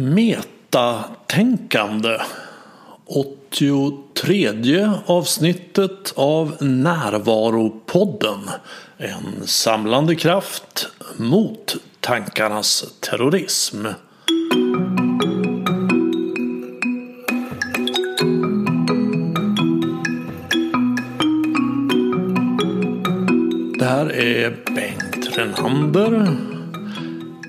Metatänkande 83 avsnittet av Närvaropodden En samlande kraft mot tankarnas terrorism. Det här är Bengt Renander.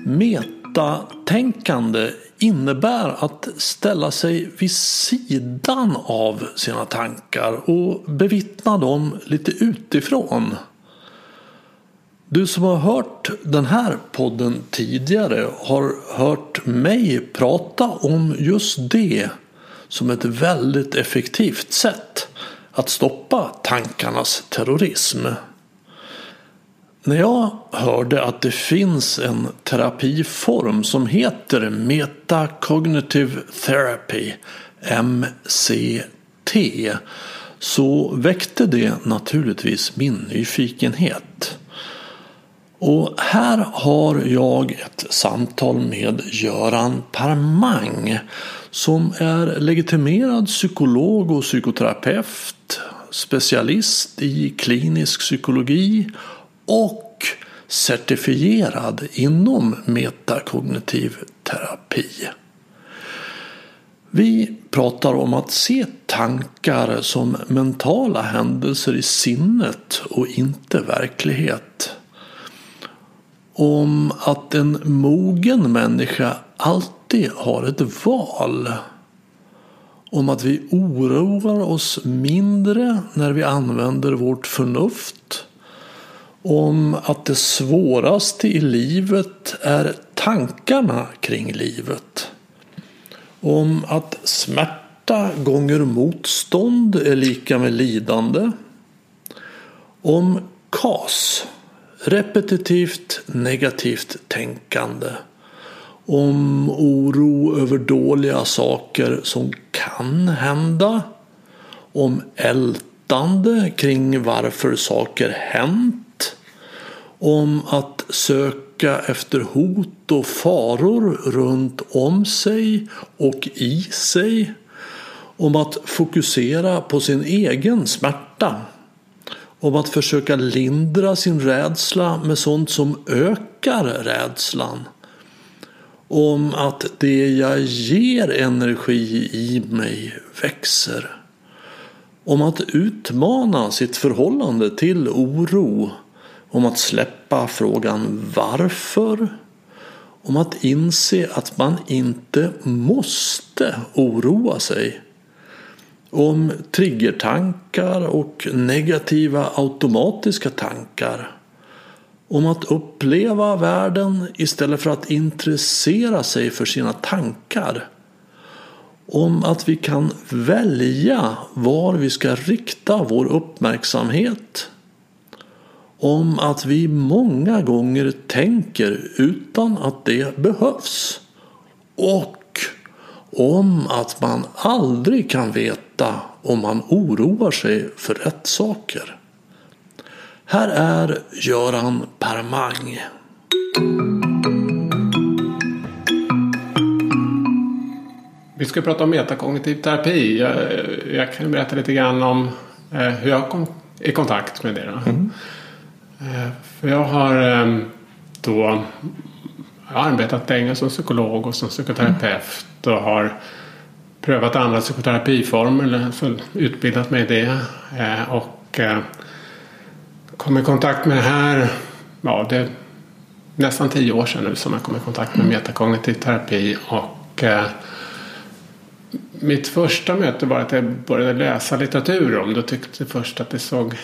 Metatänkande innebär att ställa sig vid sidan av sina tankar och bevittna dem lite utifrån. Du som har hört den här podden tidigare har hört mig prata om just det som ett väldigt effektivt sätt att stoppa tankarnas terrorism. När jag hörde att det finns en terapiform som heter Metacognitive Therapy, MCT, så väckte det naturligtvis min nyfikenhet. Och här har jag ett samtal med Göran Parmang som är legitimerad psykolog och psykoterapeut, specialist i klinisk psykologi och certifierad inom metakognitiv terapi. Vi pratar om att se tankar som mentala händelser i sinnet och inte verklighet. Om att en mogen människa alltid har ett val. Om att vi oroar oss mindre när vi använder vårt förnuft om att det svåraste i livet är tankarna kring livet. Om att smärta gånger motstånd är lika med lidande. Om KAS, repetitivt negativt tänkande. Om oro över dåliga saker som kan hända. Om ältande kring varför saker hänt om att söka efter hot och faror runt om sig och i sig. Om att fokusera på sin egen smärta. Om att försöka lindra sin rädsla med sånt som ökar rädslan. Om att det jag ger energi i mig växer. Om att utmana sitt förhållande till oro om att släppa frågan varför. Om att inse att man inte måste oroa sig. Om triggertankar och negativa automatiska tankar. Om att uppleva världen istället för att intressera sig för sina tankar. Om att vi kan välja var vi ska rikta vår uppmärksamhet om att vi många gånger tänker utan att det behövs. Och om att man aldrig kan veta om man oroar sig för rätt saker. Här är Göran Permang. Vi ska prata om metakognitiv terapi. Jag, jag kan berätta lite grann om eh, hur jag kom i kontakt med det. Mm. Eh, för jag har ehm, då arbetat länge som psykolog och som psykoterapeut och har prövat andra psykoterapiformer, utbildat mig i det. Eh, och eh, kom i kontakt med det här, ja det är nästan tio år sedan nu som jag kom i kontakt med metakognitiv terapi. Och mitt första möte var att jag började läsa litteratur om det och tyckte först att det såg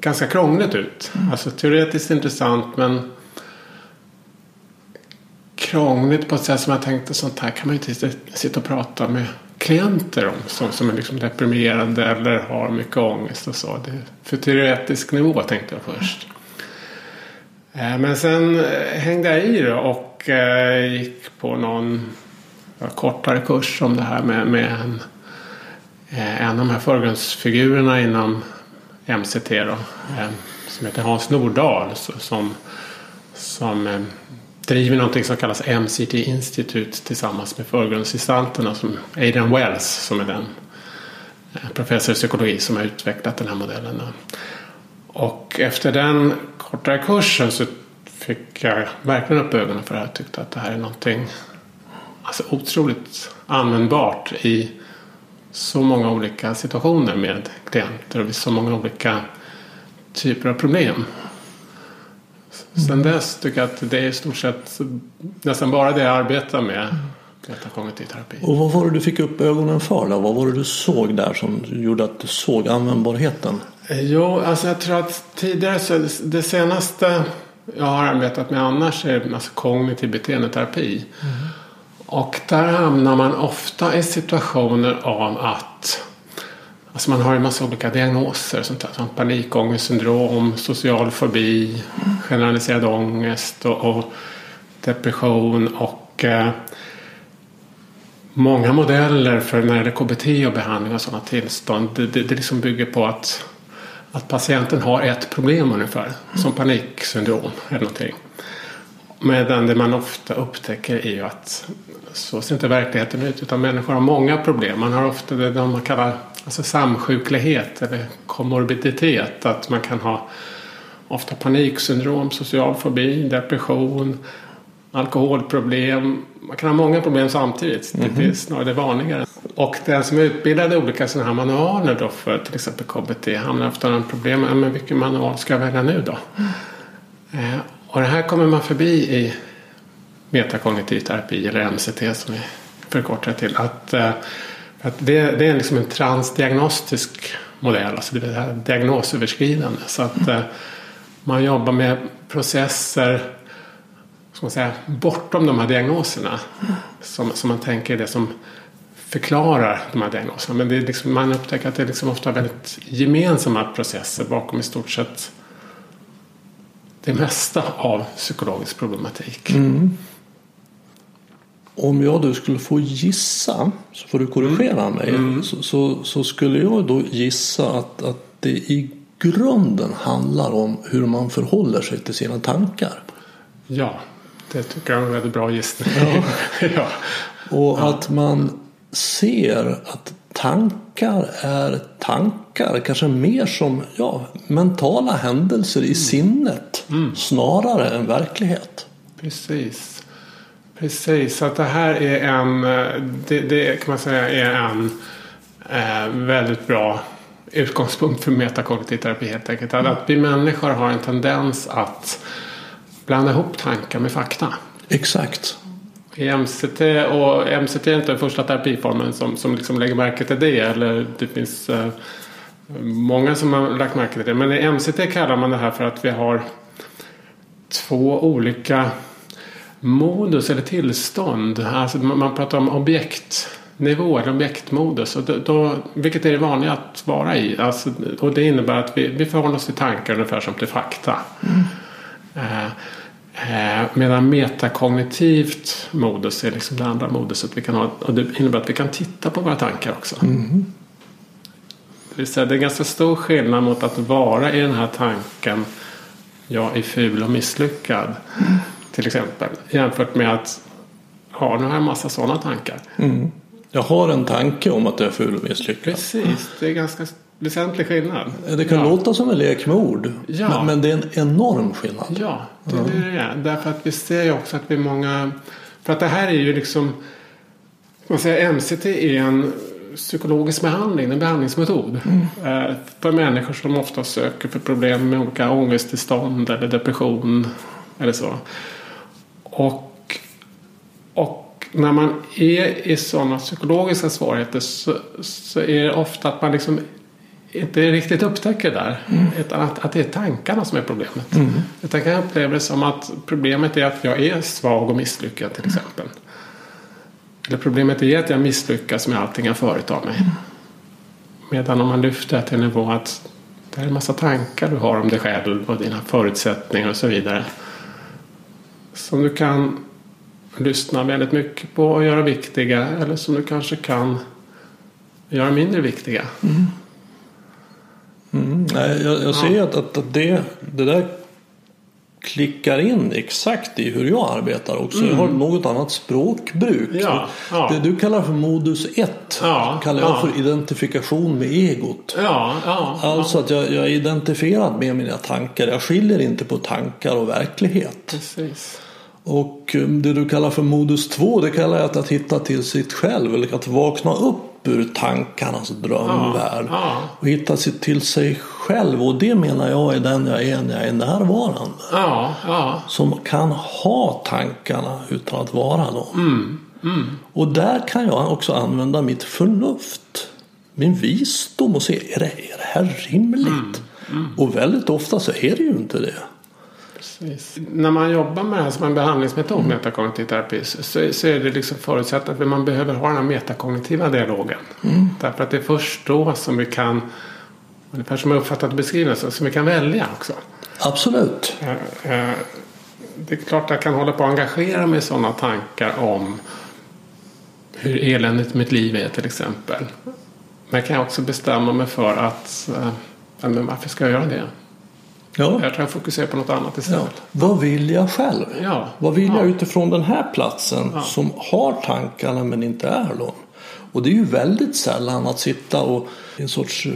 ganska krångligt ut. Mm. Alltså teoretiskt intressant men krångligt på ett sätt som jag tänkte sånt här kan man ju inte sitta och prata med klienter om som, som är liksom deprimerade eller har mycket ångest och så. Det är för teoretisk nivå tänkte jag först. Eh, men sen eh, hängde jag i det och eh, gick på någon kortare kurs om det här med, med en, en av de här förgrundsfigurerna inom MCT då, eh, som heter Hans Nordahl som, som eh, driver någonting som kallas MCT Institute tillsammans med förgrundsgestalterna som Adrian Wells som är den eh, professor i psykologi som har utvecklat den här modellen. Och efter den kortare kursen så fick jag verkligen upp ögonen för det här. och tyckte att det här är någonting alltså, otroligt användbart i så många olika situationer med klienter och så många olika typer av problem. Sen dess tycker jag att det är i stort sett nästan bara det jag arbetar med. Metakognitiv terapi. Och vad var det du fick upp ögonen för då? Vad var det du såg där som gjorde att du såg användbarheten? Jo, alltså jag tror att tidigare så det senaste jag har arbetat med annars är alltså kognitiv beteendeterapi. Mm. Och där hamnar man ofta i situationer av att Alltså man har en massa olika diagnoser. Sånt där, som panikångestsyndrom, social fobi, generaliserad ångest och, och depression och eh, många modeller för när det gäller KBT och behandling av sådana tillstånd. Det, det, det liksom bygger på att, att patienten har ett problem ungefär. Som paniksyndrom eller någonting. Medan det man ofta upptäcker är ju att så ser inte verkligheten ut. Utan människor har många problem. Man har ofta det man kallar alltså samsjuklighet eller komorbiditet. Att man kan ha ofta paniksyndrom, social fobi, depression, alkoholproblem. Man kan ha många problem samtidigt. Mm -hmm. Det är mhm. snarare det vanligare. Och den som är utbildad i olika sådana här manualer då för till exempel KBT hamnar ofta i problem. Men vilken manual ska jag välja nu då? Mm. Eh, och det här kommer man förbi i metakognitiv terapi eller MCT som vi förkortar till. Att, eh, att det, det är liksom en transdiagnostisk modell, alltså det är diagnosöverskridande. Så att eh, man jobbar med processer ska man säga, bortom de här diagnoserna. Som, som man tänker är det som förklarar de här diagnoserna. Men det är liksom, man upptäcker att det är liksom ofta väldigt gemensamma processer bakom i stort sett det mesta av psykologisk problematik. Mm. Om jag då skulle få gissa, så får du korrigera mm. mig, mm. Så, så, så, skulle jag då gissa att, att det i grunden handlar om hur man förhåller sig till sina tankar. Ja, det tycker jag är en väldigt bra gissning. Ja. ja. Och ja. att man ser att tankar är tankar, kanske mer som ja, mentala händelser i mm. sinnet mm. snarare än verklighet. Precis. Precis, så att det här är en, det, det kan man säga är en eh, väldigt bra utgångspunkt för metakognitiv terapi helt enkelt. Mm. Att vi människor har en tendens att blanda ihop tankar med fakta. Exakt. I MCT, och MCT är inte den första terapiformen som, som liksom lägger märke till det. Eller det finns eh, många som har lagt märke till det. Men i MCT kallar man det här för att vi har två olika modus eller tillstånd. Alltså man pratar om objektnivå eller objektmodus. Och då, vilket är det vanliga att vara i. Alltså, och det innebär att vi, vi förhåller oss till tankar ungefär som till fakta. Mm. Eh, eh, medan metakognitivt modus är liksom det andra moduset vi kan ha. Och det innebär att vi kan titta på våra tankar också. Mm. Det vill säga det är ganska stor skillnad mot att vara i den här tanken jag är ful och misslyckad. Mm. Till exempel. Jämfört med att ha nu har jag massa sådana tankar. Mm. Jag har en tanke om att jag är ful och misslyckad. Precis, det är ganska väsentlig skillnad. Det kan ja. låta som en lek med ord. Ja. Men, men, det är en enorm skillnad. Ja, det är det är. Därför att vi ser ju också att vi är många. För att det här är ju liksom. Man säger MCT är en psykologisk behandling, en behandlingsmetod. Mm. Eh, för människor som ofta söker för problem med olika ångesttillstånd eller depression eller så. Och, och när man är i sådana psykologiska svårigheter så, så är det ofta att man liksom inte riktigt upptäcker det där. Mm. Utan att, att det är tankarna som är problemet. Mm. Utan kan uppleva det som att problemet är att jag är svag och misslyckad till exempel. Eller problemet är att jag misslyckas med allting jag företar mig. Mm. Medan om man lyfter det till en nivå att det är en massa tankar du har om dig själv och dina förutsättningar och så vidare som du kan lyssna väldigt mycket på och göra viktiga eller som du kanske kan göra mindre viktiga. Mm. Mm, nej, jag, jag ser ja. att, att, det, det där klickar in exakt i hur jag arbetar också. Jag har något annat språkbruk. Mm. Ja, ja. Det du kallar för modus 1 Ja, kallar jag ja. för identifikation med egot. Alltså att jag, jag är identifierad med mina tankar. Jag skiljer inte på tankar och verklighet. Precis. Och eh, det du kallar för modus 2 det kallar jag att, hitta till sitt själv. Eller att vakna upp ur tankarnas drömvärld. Ja, ja. Och hitta sig till sig själv. Och det menar jag är den jag är när jag är närvarande. Ja. Som kan ha tankarna utan att vara dem. Mm, Och där kan jag också använda mitt förnuft. Min visdom och se, är det, är det här rimligt? Mm, Och väldigt ofta så är det ju inte det. Precis. När man jobbar med det här som en behandlingsmetod, metakognitiv terapi, så, så är det liksom förutsatt att man behöver ha den här metakognitiva dialogen. Därför att det är först då som vi kan, ungefär som jag uppfattat beskrivningen, så- som vi kan välja också. Absolut. Eh, eh, Det är klart att jag kan hålla på att engagera mig i sådana tankar om hur eländigt mitt liv är till exempel. Men jag kan också bestämma mig för att eh, men varför ska jag göra det? Ja. Jag tror jag fokuserar på något annat Ja. istället. Vad vill jag själv? Ja. Vad vill Ja. jag utifrån den här platsen som har tankarna men inte är dem? Och det är ju väldigt sällan att sitta och i en sorts eh,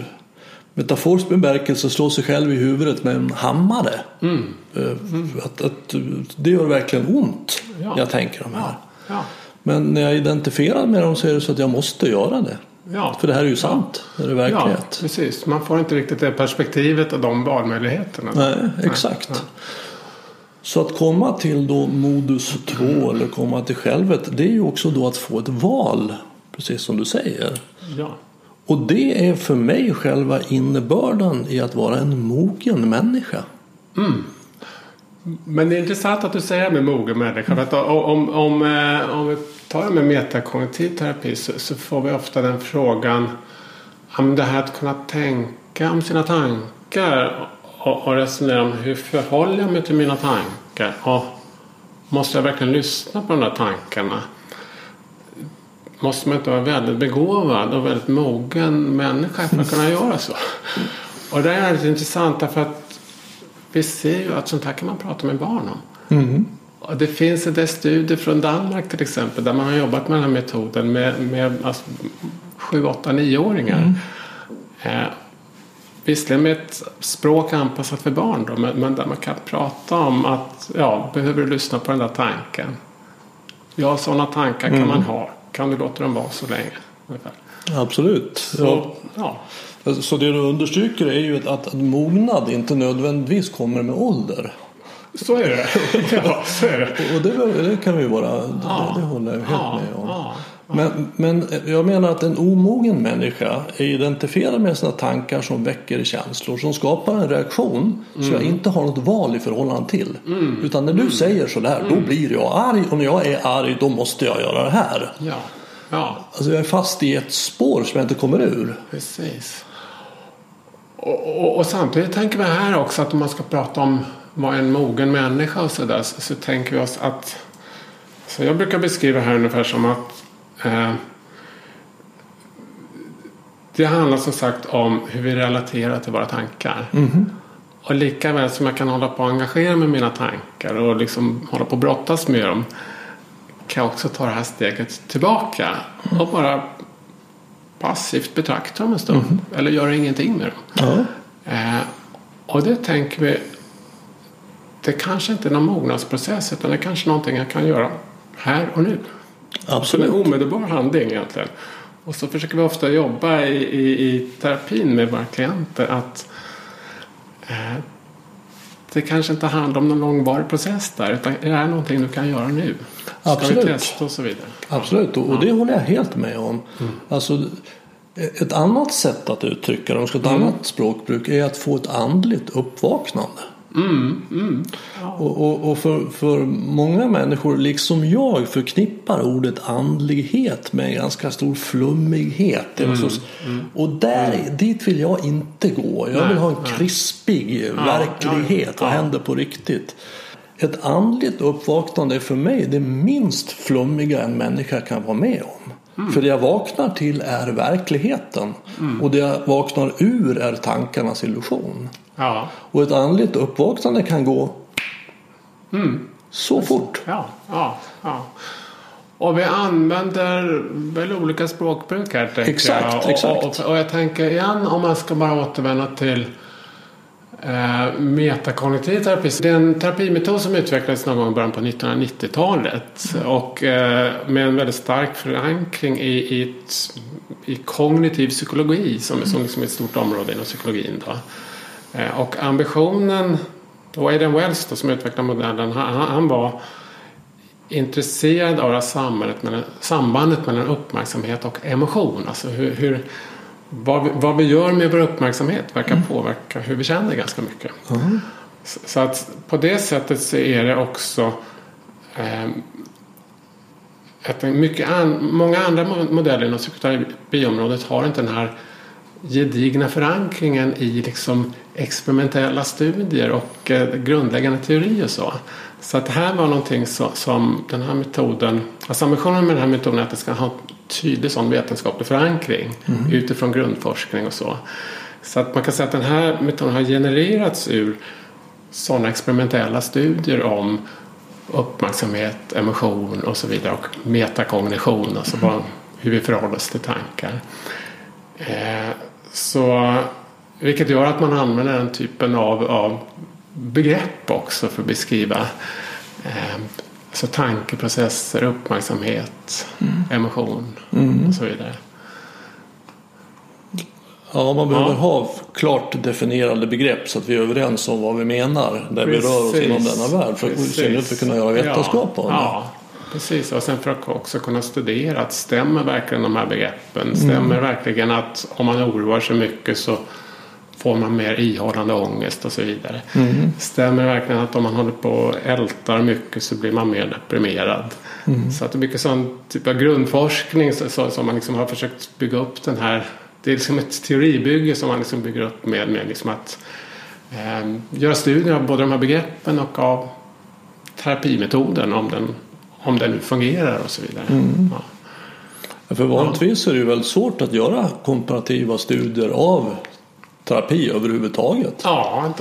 metaforisk bemärkelse slå sig själv i huvudet med en hammare. Mm. Eh, Att, att, det gör verkligen ont Ja. när jag tänker de här. Ja. Men när jag identifierar med dem så är det så att jag måste göra det. Ja. För det här är ju sant. Det är ja, verklighet. precis. Man får inte riktigt det perspektivet och de valmöjligheterna. Nej, exakt. Så att komma till då modus 2 eller komma till självet det är ju också då att få ett val. Precis som du säger. Ja. Och det är för mig själva innebörden i att vara en mogen människa. Men det är intressant att du säger med mogen människa. För att om, om, eh, om vi tar det med metakognitiv terapi så, så får vi ofta den frågan om det här att kunna tänka om sina tankar och, och resonera om hur förhåller jag mig till mina tankar och måste jag verkligen lyssna på de där tankarna? Måste man inte vara väldigt begåvad och väldigt mogen människa för att kunna göra så? Och det är lite intressant därför att vi ser ju att sånt här kan man prata med barn om. Och det finns en del studier från Danmark till exempel där man har jobbat med den här metoden med, med alltså, 7, 8, 9-åringar. Eh, visserligen med ett språk anpassat för barn då, men, men där man kan prata om att ja, behöver du lyssna på den där tanken? Ja, sådana tankar kan man ha. Kan du låta dem vara så länge? Ungefär. Absolut. Så, Ja. ja. Så det du understryker är ju att, att mognad inte nödvändigtvis kommer med ålder. Så är det. ja, så är det. Och det, det kan vi vara, Ja. det, det håller jag helt Ja, med om. ja. Men, men jag menar att en omogen människa är identifierad med sina tankar som väcker känslor som skapar en reaktion som Mm. jag inte har något val i förhållande till. Utan när du säger sådär då blir jag arg och när jag är arg då måste jag göra det här. Ja, ja. Alltså jag är fast i ett spår som jag inte kommer ur. Precis. Och, och, och samtidigt tänker vi här också att om man ska prata om vad en mogen människa och sådär så, så tänker vi oss att så jag brukar beskriva här ungefär som att eh, det handlar som sagt om hur vi relaterar till våra tankar. Och lika väl som jag kan hålla på och engagera mig i mina tankar och liksom hålla på och brottas med dem kan jag också ta det här steget tillbaka och bara passivt betrakta dem en stund. Eller göra ingenting med dem. Ja. Eh, och det tänker vi, det kanske inte är någon mognadsprocess utan det är kanske någonting jag kan göra här och nu. Så Absolut. en omedelbar handling egentligen. Och så försöker vi ofta jobba i, i, i terapin med våra klienter att eh, det kanske inte handlar om någon långvarig process där utan är det här någonting du kan göra nu? Ska Absolut. vi testa och så vidare. Absolut, och, och det håller jag helt med om. Alltså, ett annat sätt att uttrycka det, om ska ett annat språkbruk, är att få ett andligt uppvaknande. Och, och, och för, för många människor, liksom jag, förknippar ordet andlighet med en ganska stor flummighet. Är så- Och där, dit vill jag inte gå. Jag vill ha en krispig verklighet. Vad händer på riktigt? Ett andligt uppvaknande är för mig det minst flummiga en människa kan vara med om. För det jag vaknar till är verkligheten. Och det jag vaknar ur är tankarnas illusion. Ja, Och ett andligt uppvaknande kan gå Mm. Så fort. Ja, ja, ja. Och vi använder väl olika språkbruk här. Exakt, jag. Och, exakt. Och, och jag tänker igen om man ska bara återvända till eh, metakognitiv terapi. Det är en terapimetod som utvecklades någon gång i början på 1990-talet. Och eh, med en väldigt stark förankring i, i, i kognitiv psykologi som, som liksom är ett stort område inom psykologin. Då. Eh, och ambitionen, och Aidan Wells då, som utvecklade modellen, han, han var intresserad av sambandet mellan, sambandet mellan uppmärksamhet och emotion. Alltså hur, hur, vad, vi, vad vi gör med vår uppmärksamhet verkar påverka hur vi känner ganska mycket. Så, så att på det sättet så är det också eh, att mycket an, många andra mo- modeller inom psykoterapiområdet har inte den här gedigna förankringen i liksom experimentella studier och eh, grundläggande teori och så. Så att det här var någonting så, som den här metoden, alltså ambitionen med den här metoden är att det ska ha tydlig sån vetenskaplig förankring utifrån grundforskning och så. Så att man kan säga att den här metoden har genererats ur sådana experimentella studier om uppmärksamhet, emotion och så vidare och metakognition, alltså vad, hur vi förhåller oss till tankar. Eh, så, vilket gör att man använder den typen av, av begrepp också för att beskriva eh, alltså tankeprocesser, uppmärksamhet, emotion och så vidare. Ja, man behöver Ja. ha klart definierade begrepp så att vi är överens om vad vi menar när vi rör oss inom denna värld. För i synnerhet för att kunna göra vetenskap ja, av det. Ja, precis. Och sen för att också kunna studera att stämmer verkligen de här begreppen? Stämmer verkligen att om man oroar sig mycket så får man mer ihållande ångest och så vidare. Stämmer verkligen att om man håller på och ältar mycket så blir man mer deprimerad? Så att det är mycket sån typ av grundforskning så- så- som man liksom har försökt bygga upp den här det är liksom ett teoribygge som man liksom bygger upp med, med liksom att eh, göra studier av både de här begreppen och av terapimetoden om den, om den nu fungerar och så vidare. Ja. Ja, För vanligtvis är det ju väldigt svårt att göra komparativa studier av terapi överhuvudtaget. Ja,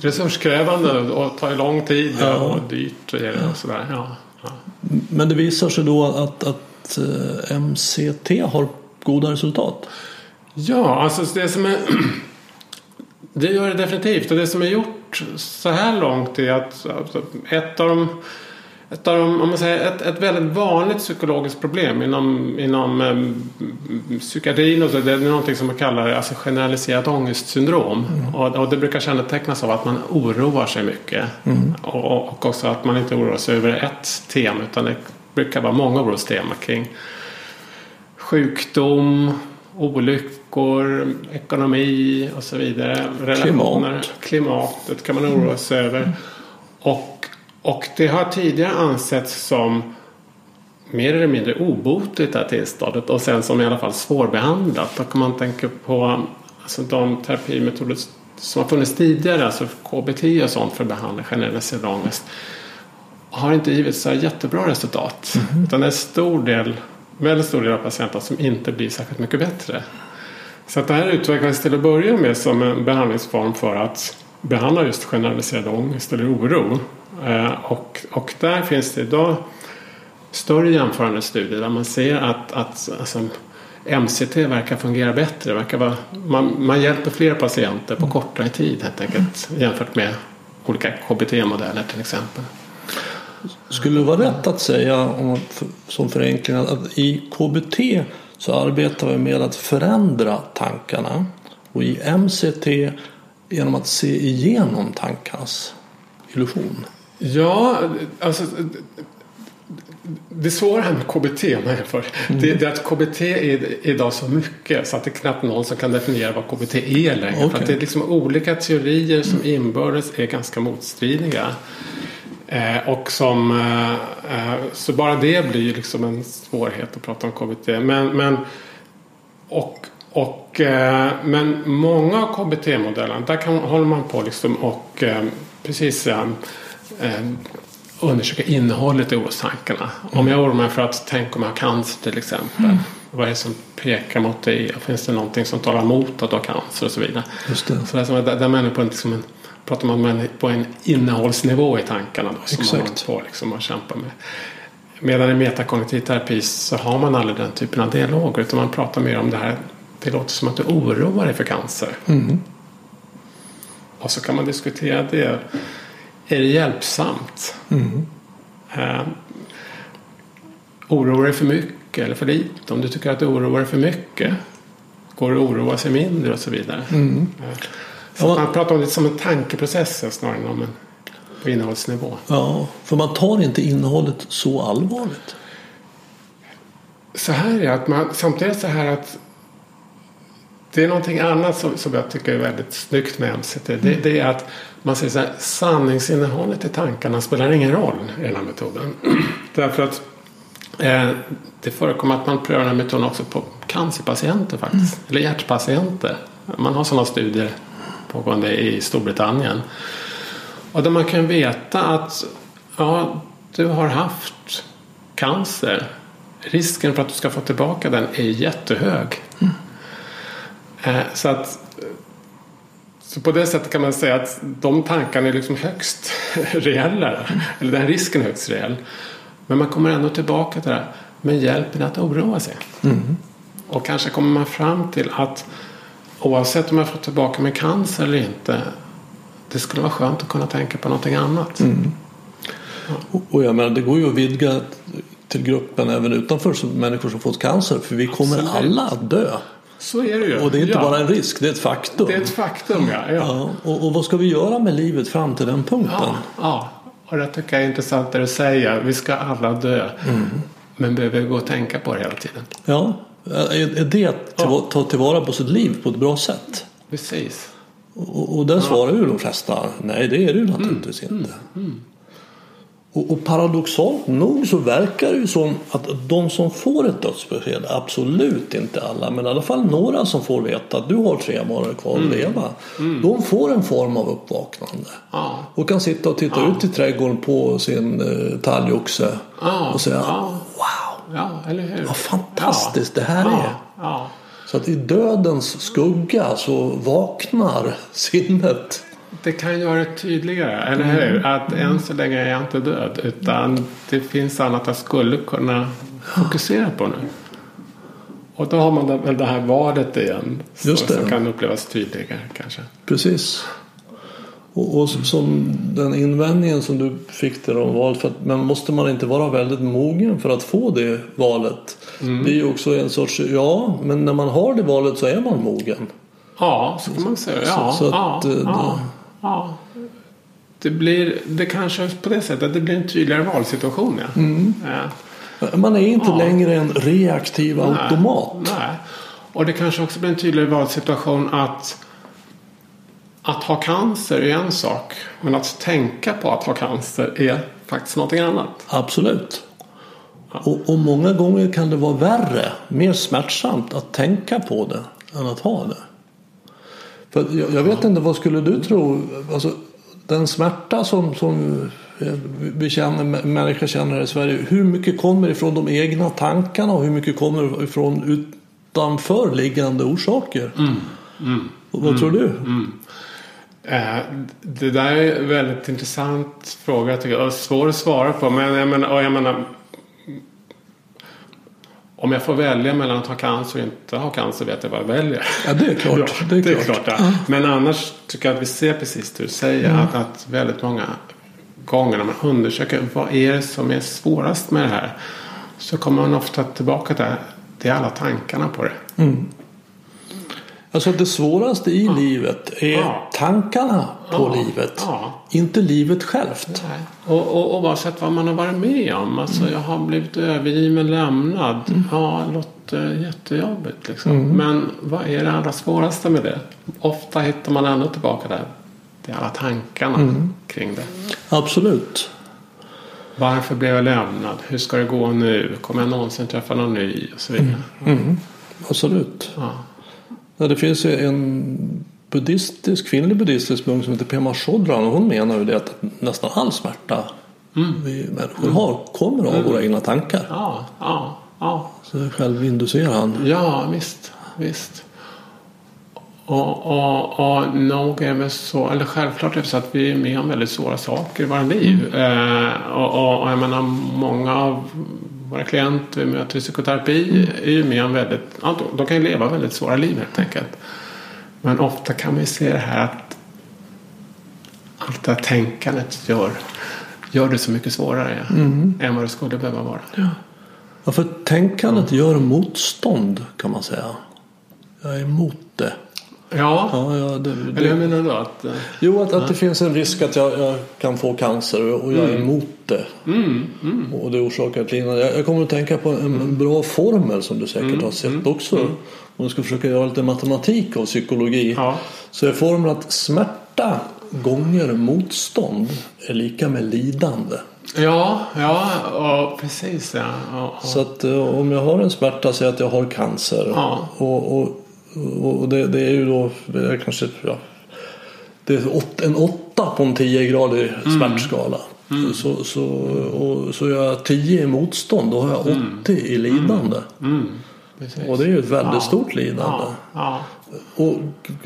resurskrävande och tar lång tid Ja. och dyrt och sådär. Ja, ja. Men det visar sig då att, att eh, MCT har goda resultat. ja, alltså det som är Det gör det definitivt och det som är gjort så här långt är att ett av de ett, av de, om man säger, ett, ett väldigt vanligt psykologiskt problem inom, inom eh, psykiatrin och så, det är någonting som man kallar alltså generaliserat ångestsyndrom. Och, och det brukar kännetecknas av att man oroar sig mycket. Och, och också att man inte oroar sig över ett tema utan det brukar vara många orosteman kring sjukdom, olyckor, ekonomi och så vidare. Relationer, Klimat. klimatet kan man oroa sig över. Och, och det har tidigare ansetts som mer eller mindre obotligt här tillståndet och sen som i alla fall svårbehandlat. Och om man tänker på alltså, de terapimetoder som har funnits tidigare, alltså KBT och sånt för att behandla generaliserad ångest har inte givit så jättebra resultat. Utan det är en stor del, väldigt stor del av patienterna som inte blir särskilt mycket bättre. Så att det här utvecklades till att börja med som en behandlingsform för att behandla just generaliserad ångest eller oro. Eh, och, och där finns det idag större jämförande studier där man ser att, att alltså, MCT verkar fungera bättre. Verkar vara, man, man hjälper fler patienter på kortare tid helt enkelt jämfört med olika KBT-modeller till exempel. Skulle det vara rätt att säga om man som förenkling att i KBT så arbetar vi med att förändra tankarna och i MCT genom att se igenom tankarnas illusion. Ja, alltså det svåra här med KBT om man jämför, det, det är att KBT är idag så mycket så att det är knappt någon som kan definiera vad KBT är längre. För Okej. att det är liksom olika teorier som inbördes är ganska motstridiga. Eh, och som, eh, eh, så bara det blir liksom en svårighet att prata om KBT. Men, men, och, och, eh, men många av KBT-modellerna, där kan, håller man på liksom och eh, precis eh, undersöka innehållet i orostankarna. Om jag oroar mig för att tänk om jag har cancer till exempel. Vad är det som pekar mot det? Finns det någonting som talar emot att du har cancer och så vidare. Just det. Så det är som, där, där människor liksom en pratar man på en innehållsnivå i tankarna då, som Exakt. man på liksom och kämpar med. Medan i metakognitiv terapi så har man aldrig den typen av dialoger utan man pratar mer om det här. Det låter som att du oroar dig för cancer. Mm. Och så kan man diskutera det. Är det hjälpsamt? Mm. Eh, oroar dig för mycket eller för lite? Om du tycker att du oroar dig för mycket går det att oroa sig mindre och så vidare. Mm. Eh, så Ja. man pratar om det som en tankeprocess snarare än om en på innehållsnivå. Ja, för man tar inte innehållet så allvarligt. Så här är att man samtidigt så här att det är någonting annat som, som jag tycker är väldigt snyggt med MCT. Det, det är att man säger så här, sanningsinnehållet i tankarna spelar ingen roll i den här metoden. Därför att eh, det förekommer att man prövar den här metoden också på cancerpatienter faktiskt. Eller hjärtpatienter. Man har sådana studier pågående i Storbritannien. Och där man kan veta att ja, du har haft cancer. Risken för att du ska få tillbaka den är jättehög. Eh, Så att så på det sättet kan man säga att de tankarna är liksom högst reella. Eller den risken är högst reell. Men man kommer ändå tillbaka till det här. Men hjälpen att oroa sig. Och kanske kommer man fram till att oavsett om jag får tillbaka min cancer eller inte. Det skulle vara skönt att kunna tänka på någonting annat. Och- Och jag menar, det går ju att vidga till gruppen även utanför som människor som fått cancer. För vi kommer Absolut. alla att dö. Så är det ju. Och det är inte ja. bara en risk, det är ett faktum. Det är ett faktum, ja. ja. Ja, och, och vad ska vi göra med livet fram till den punkten? Ja, ja. och det tycker jag är intressant det du säger. Vi ska alla dö. Men behöver vi gå och tänka på det hela tiden? Ja, är, är det att till, ta tillvara på sitt liv på ett bra sätt? Precis. Och, och där svarar ju de flesta nej det är det ju naturligtvis inte. Och, och paradoxalt nog så verkar det ju som att de som får ett dödsbesked, absolut inte alla, men i alla fall några som får veta att du har tre månader kvar att leva. De får en form av uppvaknande. Ja. Och kan sitta och titta ut i trädgården på sin eh, talgoxe Ja, och säga wow, Ja, eller hur? vad fantastiskt det här är. Så att i dödens skugga så vaknar sinnet. Det kan göra det tydligare, eller hur? Att än så länge är jag inte död. Utan det finns annat jag skulle kunna fokusera på nu. Och då har man väl det här valet igen. Så, Just det. Som kan upplevas tydligare kanske. Precis. Och, och som den invändningen som du fick till om valet. För att, men måste man inte vara väldigt mogen för att få det valet? Det är ju också en sorts, ja, men när man har det valet så är man mogen. Ja, så kan man säga. Ja, så att, ja, eh, ja, ja. Det blir, det kanske på det sättet, det blir en tydligare valsituation. Ja. Mm. Ja. Man är inte Ja. längre en reaktiv automat. Nej. Och det kanske också blir en tydligare valsituation att att ha cancer är en sak. Men att tänka på att ha cancer är faktiskt någonting annat. Absolut. Och, och många gånger kan det vara värre, mer smärtsamt att tänka på det än att ha det. För jag, jag vet inte, vad skulle du tro? Alltså, den smärta som, som vi känner, människor känner i Sverige. Hur mycket kommer ifrån de egna tankarna och hur mycket kommer ifrån utanför liggande orsaker? Och Vad tror du? Eh, Det där är en väldigt intressant fråga tycker jag. Svår att svara på. Men jag menar, jag menar om jag får välja mellan att ha cancer och inte ha cancer vet jag vad jag väljer. Ja, det är klart. Ja, det är klart. ja. Men annars tycker jag att vi ser precis det du säger. Att, att väldigt många gånger när man undersöker vad är det som är svårast med det här. Så kommer man ofta tillbaka till det är alla tankarna på det. Alltså det svåraste i livet är Ja. tankarna på Ja. livet. Ja. Inte livet självt. Nej. Och, och oavsett vad man har varit med om. Alltså jag har blivit övergiven, lämnad. Ja, det låter jättejobbigt liksom. Men vad är det allra svåraste med det? Ofta hittar man ändå tillbaka där. Det är alla tankarna kring det. Absolut. Varför blev jag lämnad? Hur ska det gå nu? Kommer jag någonsin träffa någon ny? Och så vidare. Absolut. Ja. Ja, det finns ju en buddhistisk, kvinnlig buddhistisk munk som heter Pema Chodron och hon menar ju det att nästan all smärta vi människor har kommer av våra egna tankar. Ja, ja, ja. Så självinducerande. Ja, visst. visst. Och, och, och nog är det så, eller självklart är det så att vi är med om väldigt svåra saker i våra liv. Mm. Eh, och, och, och jag menar många av våra klienter vi möter i psykoterapi Mm. är ju med om väldigt, ja, de, kan ju leva väldigt svåra liv helt enkelt. Men ofta kan vi se det här att allt det här tänkandet gör, gör det så mycket svårare Mm. än vad det skulle behöva vara. Ja, för tänkandet gör motstånd kan man säga. Jag är emot det. Ja, Ja, ja, det, eller hur det menar du? Att, eh, jo, att, att det finns en risk att jag, jag kan få cancer och jag är emot det. mm, Och det orsakar ett lidande. Jag, jag kommer att tänka på en, bra formel som du säkert har sett också. Om du ska försöka göra lite matematik av psykologi. Ja. Så är formeln att smärta gånger motstånd är lika med lidande. Ja, ja, ja precis. Ja. Ja. Så att eh, om jag har en smärta, säg att jag har cancer. Och, och, och det, det är ju då är kanske ja, det är åt, en åtta på en 10-gradig Mm. smärtskala. Så, så, och, så gör jag 10 i motstånd, då har jag 80 i lidande. Mm, precis. Och det är ju ett väldigt Ja. stort lidande. ja, ja. Och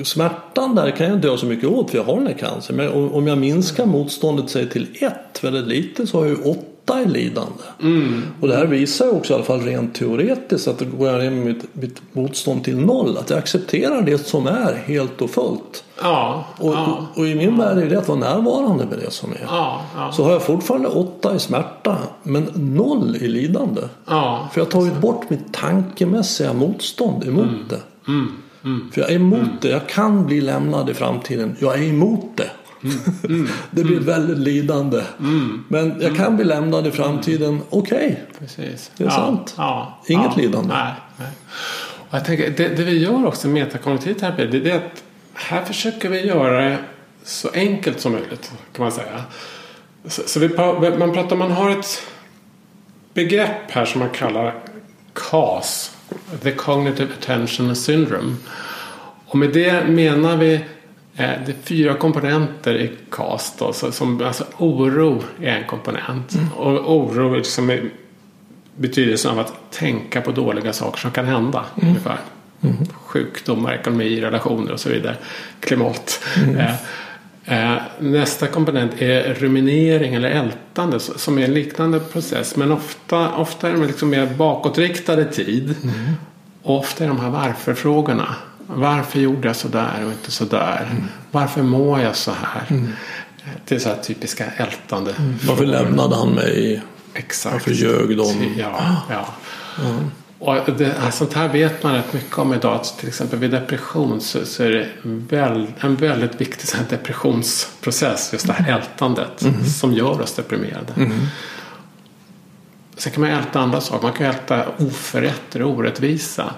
smärtan där kan jag inte göra så mycket åt för jag har den här cancern. Men om jag minskar motståndet säg till ett väldigt lite så har jag ju åtta i lidande. Mm. Och det här visar ju också i alla fall rent teoretiskt att det går jag ner med mitt, mitt motstånd till noll. Att jag accepterar det som är helt och fullt. Ja, Och, ja, och, och i min värld är det att vara närvarande med det som är. ja, ja, Så har jag fortfarande åtta i smärta men noll i lidande. ja, För jag har tagit bort mitt tankemässiga motstånd emot det. mm, mm, För jag är emot det. Jag kan bli lämnad i framtiden. Jag är emot det. Det blir väldigt lidande. mm, Men jag kan bli lämnad i framtiden. Okej. precis. Det är ja, sant. Ja, Inget ja, lidande. Nej, nej. Och jag tänker, det, det vi gör också i metakognitiv terapi, det är det att här försöker vi göra det så enkelt som möjligt, kan man säga. Så, så vi, man pratar, man har ett begrepp här som man kallar CAS, The Cognitive Attention Syndrome. Och med det menar vi det är fyra komponenter i CAS. Då, som, alltså oro är en komponent. Och oro är liksom i betydelsen av att tänka på dåliga saker som kan hända. Ungefär. Sjukdomar, ekonomi, relationer och så vidare. Klimat. Eh, eh, nästa komponent är ruminering eller ältande som är en liknande process. Men ofta, ofta är de liksom mer bakåtriktade tid. Och ofta är de här varför-frågorna. Varför gjorde jag så där och inte så där? Varför mår jag så här? Eh, Det är så här typiska ältande. Varför lämnade han mig? Exakt. Varför ljög de? Ja, ja. Och det, alltså, sånt här vet man rätt mycket om idag. Att till exempel vid depression så, så är det väl, en väldigt viktig här depressionsprocess. Just det här ältandet som gör oss deprimerade. Sen kan man älta andra saker. Man kan älta oförrätter och orättvisa.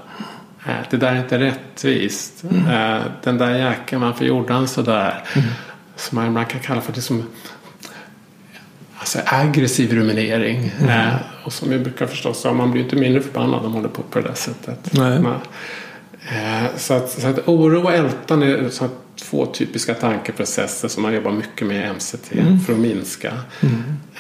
Eh, Det där är inte rättvist. Eh, Den där jäkeln, varför gjorde han sådär? Som man ibland kan kalla för det som alltså aggressiv ruminering. Eh, och som vi brukar förstås säga, man blir inte mindre förbannad om man håller på på det där sättet. Man, eh, så, att, så att oro och ältan är så att två typiska tankeprocesser som man jobbar mycket med i MCT för att minska.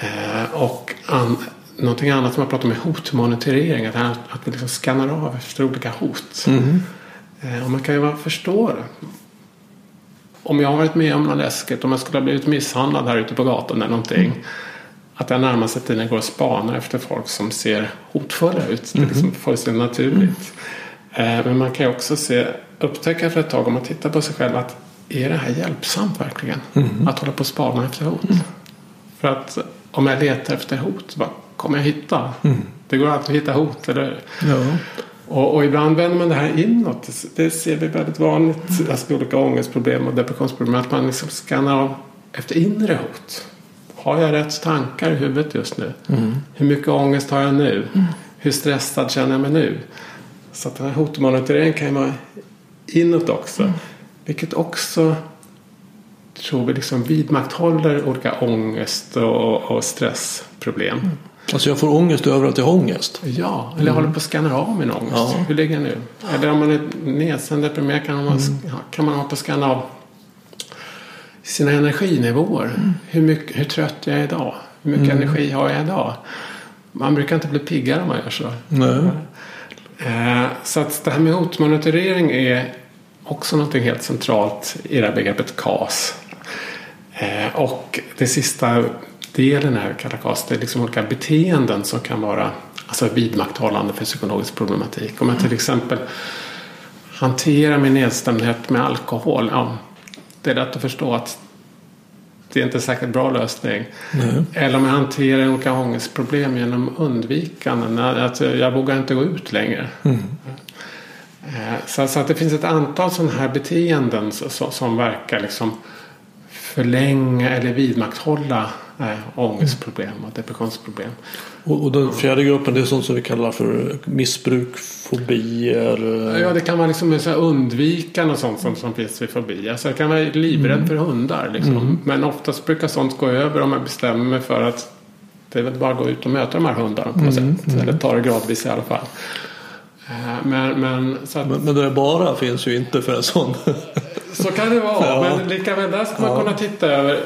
Eh, och an, någonting annat som man pratar om är hotmonitorering. Att, att vi liksom skannar av efter olika hot. Eh, och man kan ju bara förstå det om jag har varit med om något läskigt, om jag skulle ha blivit misshandlad här ute på gatan eller någonting. Att jag närmaste tiden går och spanar efter folk som ser hotfulla ut. Det är liksom fullständigt naturligt. Eh, Men man kan ju också se, upptäcka efter ett tag om man tittar på sig själv att är det här hjälpsamt verkligen? Att hålla på och spana efter hot. För att om jag letar efter hot, vad kommer jag hitta? Det går alltid att hitta hot, eller? Ja. Och, och ibland vänder man det här inåt. Det, ser vi väldigt vanligt alltså med olika ångestproblem och depressionsproblem. Att man liksom skannar av efter inre hot. Har jag rätt tankar i huvudet just nu? Hur mycket ångest har jag nu? Hur stressad känner jag mig nu? Så att den här hotmonitoreringen kan ju vara inåt också. Vilket också tror vi liksom vidmakthåller olika ångest och, och stressproblem. Alltså jag får ångest över att jag har ångest. Ja, eller jag håller på att scanna av min ångest. Ja. Hur ligger jag nu? Eller om man är nedsänd deprimerad kan man, kan man hålla på att scanna av sina energinivåer. Hur, mycket, hur trött jag är idag? Hur mycket energi har jag idag? Man brukar inte bli piggare om man gör så. Nej. Eh, Så att det här med hotmonitorering är också någonting helt centralt i det här begreppet KAS. Eh, och det sista delen här KAS, det är liksom olika beteenden som kan vara alltså vidmakthållande för psykologisk problematik. Om jag till exempel hanterar min nedstämdhet med alkohol. Ja, det är lätt att förstå att det är inte en särskilt bra lösning. Nej. Eller om jag hanterar olika ångestproblem genom undvikande. Att jag vågar inte gå ut längre. Eh, Så, så att det finns ett antal sådana här beteenden så- som verkar liksom förlänga eller vidmakthålla eh, ångestproblem och depressionsproblem. Och, och den fjärde gruppen det är sånt som vi kallar för missbruk, fobier. Ja, det kan vara liksom så och sånt som, som finns vid fobi. Alltså jag kan vara livrädd för hundar. Liksom. Men oftast brukar sånt gå över om jag bestämmer mig för att det är väl bara att gå ut och möta de här hundarna på något sätt. Eller ta det gradvis i alla fall. Eh, Men, men, att, Men, men det där bara finns ju inte för en sån. så kan det vara. Ja. Men lika väl där ska man kunna titta över.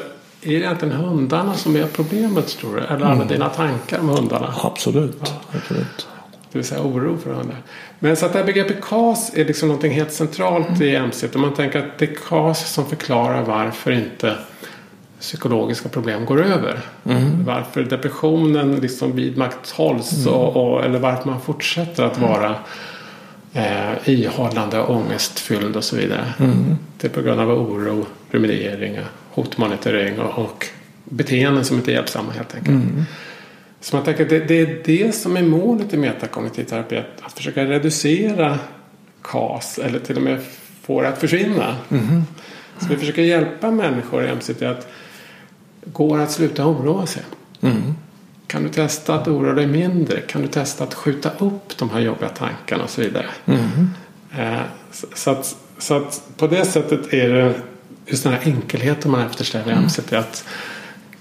Är det egentligen hundarna som är problemet tror du? Eller alla dina tankar om hundarna? Absolut. Absolut. Det vill säga oro för hundar. Men så att det här begreppet KAS är liksom någonting helt centralt i MC. Om man tänker att det är KAS som förklarar varför inte psykologiska problem går över. Varför depressionen liksom vidmakthålls och, och, eller varför man fortsätter att vara eh, ihållande, ångestfylld och så vidare. Det är på grund av oro, ruminering, hotmonitorering och, och beteenden som inte är hjälpsamma helt enkelt. Så man tänker det, det är det som är målet i metakognitiv terapi. Att, att försöka reducera KAS eller till och med få det att försvinna. Så vi försöker hjälpa människor i MCT att går att sluta oroa sig. Kan du testa att oroa dig mindre? Kan du testa att skjuta upp de här jobbiga tankarna och så vidare. Eh, så, att, så att på det sättet är det just den här enkelheten man eftersträvar i MCT. Att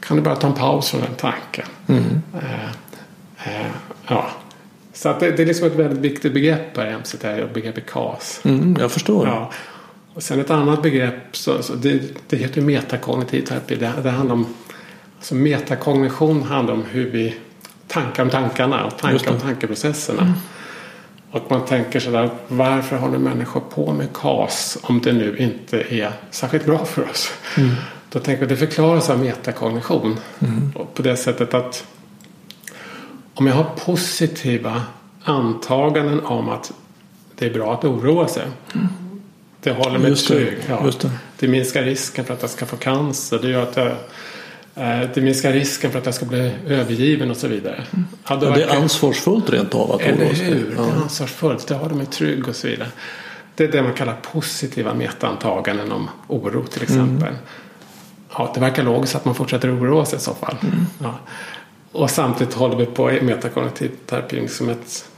kan du bara ta en paus från den tanken. Eh, eh, ja. Så att det, det är liksom ett väldigt viktigt begrepp här i MCT, begreppet KAS. Mm, jag förstår. Ja. Och sen ett annat begrepp, så, så det, det heter metakognitiv terapi. Det, det handlar om, alltså metakognition handlar om hur vi tankar om tankarna och tankar det. om tankeprocesserna. Och man tänker sådär, varför håller människor på med KAS om det nu inte är särskilt bra för oss? Då tänker jag det förklaras av metakognition. Och på det sättet att om jag har positiva antaganden om att det är bra att oroa sig. Det håller mig Just det, trygg. Ja. just det. det minskar risken för att jag ska få cancer. Det gör att jag, det minskar risken för att jag ska bli övergiven och så vidare. Ja, det är ansvarsfullt rent av att eller oroa sig. hur? Det Ja. är ansvarsfullt. Det håller mig trygg och så vidare. Det är det man kallar positiva metaantaganden om oro till exempel. Ja, det verkar logiskt att man fortsätter oroa sig i så fall. Ja. Och samtidigt håller vi på i metakognitiv terapi som ett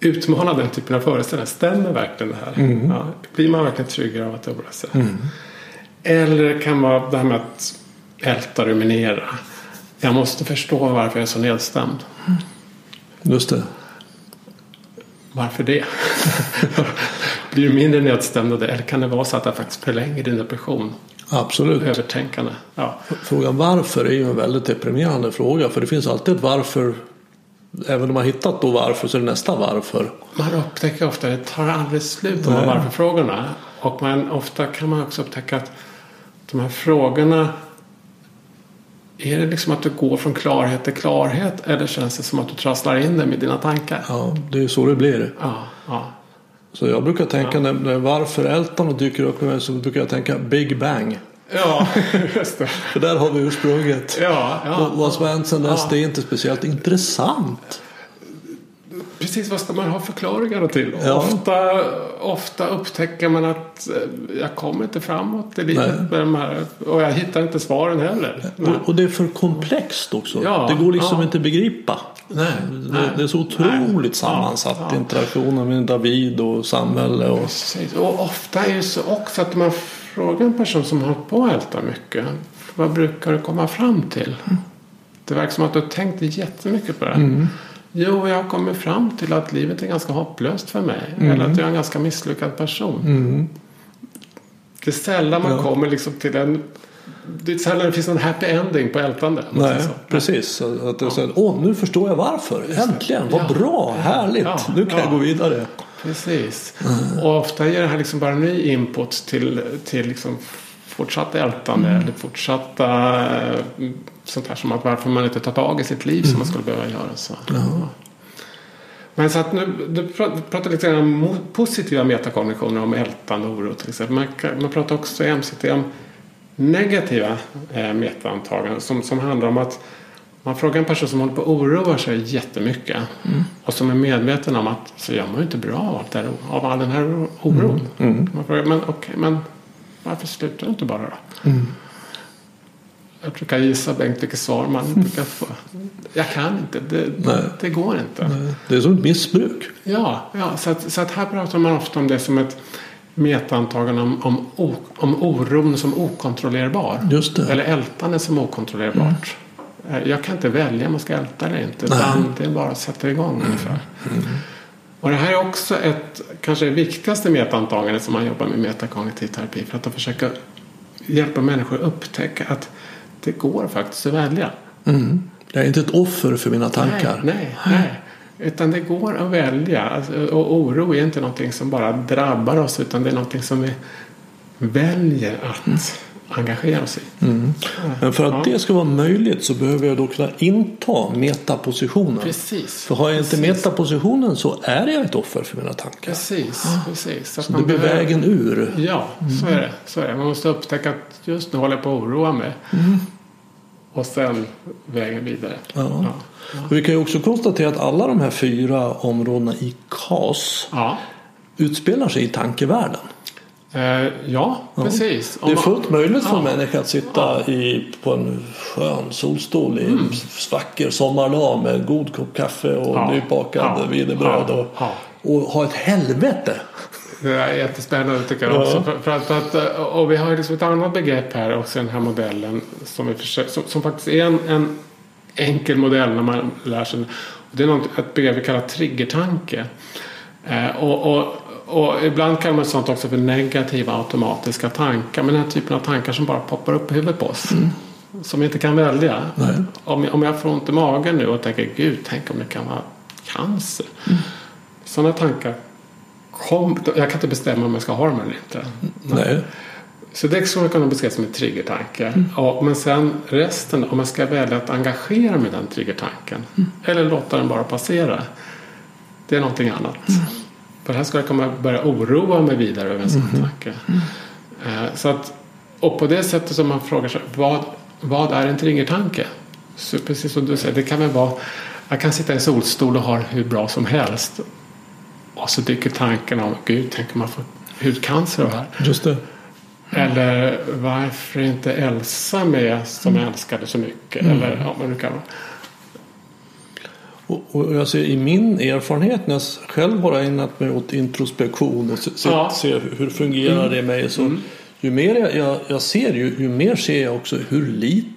utmana den typen av föreställningar. Stämmer verkligen det här? Ja, blir man verkligen tryggare av att oroa sig? Eller kan vara det här med att älta ruminera. Jag måste förstå varför jag är så nedstämd. Just det. Varför det? Blir du mindre nedstämd av det? Eller kan det vara så att det faktiskt förlänger din depression? Absolut. Övertänkande. Ja. Frågan varför är ju en väldigt deprimerande fråga. För det finns alltid ett varför. Även om man hittat då varför så är det nästa varför. Man upptäcker ofta att det tar aldrig slut de här varför-frågorna. Och man, ofta kan man också upptäcka att de här frågorna är det liksom att du går från klarhet till klarhet eller känns det som att du trasslar in dig med dina tankar? Ja, det är ju så det blir. Ja, ja. Så jag brukar tänka när, när varför ältarna dyker upp i mig så brukar jag tänka Big Bang. Ja, just det. För där har vi ursprunget. Ja, ja. Och vad som har hänt sedan dess Ja. det är inte speciellt intressant. Precis, vad ska man ha förklaringar till? Ja. Ofta, ofta upptäcker man att eh, jag kommer inte framåt i livet Nej. med de här, och jag hittar inte svaren heller. Nej. Och, och det är för komplext också. Ja, det går liksom ja. inte begripa. Nej, Det, det är så otroligt sammansatt Ja. interaktionen med David och samhälle. Och, Precis. Och ofta är det så också att man frågar en person som har hållit på att älta mycket. Vad brukar du komma fram till? Det verkar som att du har tänkt jättemycket på det. Jo, jag har kommit fram till att livet är ganska hopplöst för mig. Eller att jag är en ganska misslyckad person. Det är sällan man Ja. kommer liksom till en... Det är sällan det finns en happy ending på ältande. nej, precis. Att det är Åh, nu förstår jag varför. Äntligen, vad Ja. bra, härligt. Nu kan jag Ja. gå vidare. Precis. Och ofta ger det här liksom bara ny input till, till liksom fortsatt ältande eller fortsatta eh, sånt här som att varför man inte tar tag i sitt liv som man skulle behöva göra. Så. Men så att nu, du pra- pratar lite grann om positiva metakognitioner om ältande oro till exempel. Man, man pratar också i MCT om negativa eh, metaantaganden som, som handlar om att man frågar en person som håller på att oroa sig jättemycket och som är medveten om att så jag mår ju inte bra av, det av all den här oro- oron. Man frågar, men okej, men varför slutar du inte bara då? Jag brukar gissa Bengt vilket svar man brukar få. Jag kan inte, det, Nej. det går inte. Det är som ett missbruk. Ja, ja så, att, så att här pratar man ofta om det som ett metaantagande om, om, o, om oron som okontrollerbar. Just det. Eller ältande som okontrollerbart. Eh, Jag kan inte välja om jag ska älta eller inte. Utan det är bara att sätta igång ungefär. Och det här är också ett, kanske det viktigaste metaantagandet som man jobbar med metakognitiv terapi. För att försöka hjälpa människor att upptäcka att det går faktiskt att välja. Mm. Jag är inte ett offer för mina tankar. Nej, nej, nej. Utan det går att välja. Alltså, och oro är inte någonting som bara drabbar oss utan det är någonting som vi väljer att engagera oss i. Men för att Ja. det ska vara möjligt så behöver jag då kunna inta metapositionen. Precis. För har jag inte Precis. metapositionen så är jag ett offer för mina tankar. Precis, precis. Så Så man det blir behöver- vägen ur. Ja, så är det. Så är det. Man måste upptäcka att just nu håller jag på att oroa mig. Och sen vägen vidare. Ja. Ja. Vi kan ju också konstatera att alla de här fyra områdena i KAS Ja, utspelar sig i tankevärlden. Eh, ja precis. Om Det är fullt möjligt för en människa att sitta i, på en skön solstol i Mm. en vacker sommardag med god kopp kaffe och nybakad Ja. wienerbröd och, och ha ett helvete. Det är jättespännande tycker jag Ja. också. För, för att, för att, eh, och vi har ju liksom ett annat begrepp här också i den här modellen som, vi försöker, som, som faktiskt är en, en enkel modell när man lär sig. Det är något, ett begrepp vi kallar triggertanke. Eh, och, och, och ibland kallar man sånt också för negativa automatiska tankar. Men den här typen av tankar som bara poppar upp i huvudet på oss. Som vi inte kan välja. Nej. Om, om jag får ont i magen nu och tänker gud, tänk om det kan vara cancer. Sådana tankar kom, jag kan inte bestämma om jag ska ha dem eller inte. Nej. Så det skulle man kunna beskriva som en triggertanke. Ja, men sen resten, om jag ska välja att engagera mig i den triggertanken. Eller låta den bara passera. Det är någonting annat. För här ska jag komma börja oroa mig vidare över en sån tanke. Eh, Så att, och på det sättet som man frågar sig, vad, vad är en triggertanke? Så precis som du säger, det kan väl vara, jag kan sitta i solstol och ha hur bra som helst. Så dyker tanken om, gud, tänk om man får hudcancer av det här. Just det. Eller varför är inte Elsa med som jag älskade så mycket? Eller ja, det kan. Och, och jag ser i min erfarenhet när jag själv har ägnat mig åt introspektion och se, Ja. se hur- fungerar det i mig. Så Ju mer jag, jag, jag ser ju, ju mer ser jag också hur lite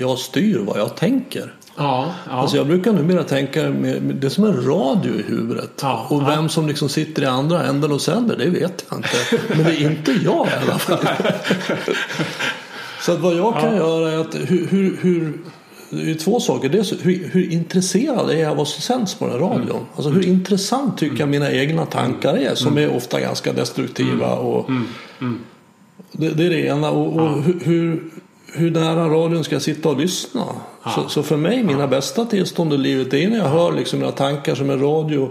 jag styr vad jag tänker. Ja, ja. Alltså jag brukar numera tänka med, med, det är som en radio i huvudet. Ja, och ja. vem som liksom sitter i andra änden och sänder det vet jag inte. Men det är inte jag i alla fall. Så att vad jag kan göra är att hur, hur, hur det är två saker. Dels hur, hur intresserad är jag av vad som sänds på den här radion? Alltså hur intressant tycker jag mina egna tankar är som är ofta ganska destruktiva. Och det, det är det ena. Och, och hur, hur, hur nära radion ska jag sitta och lyssna? Så, så för mig, mina bästa tillstånd i livet är när jag hör liksom mina tankar som en radio.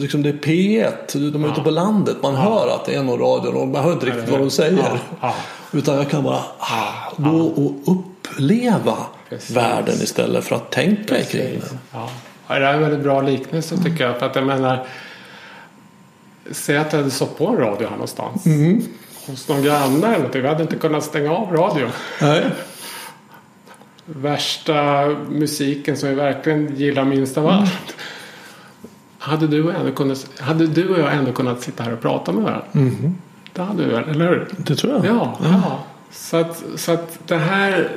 Liksom det är P1, de är ute på landet. Man hör att det är någon radio och man hör inte riktigt vad de säger. Ja, ja. Utan jag kan bara ah, gå och uppleva Precis. världen istället för att tänka kring den. Ja. Ja, det är en väldigt bra liknelse tycker jag. För att jag menar, säg att jag hade stått på en radio här någonstans. Hos någon granne eller någonting. Vi hade inte kunnat stänga av radion. Nej. Värsta musiken som vi verkligen gillar minst av allt. Hade, du och jag ändå kunnat, hade du och jag ändå kunnat sitta här och prata med varandra? Det hade vi väl, eller hur? Det tror jag. Ja, ja. Så, att, så att det här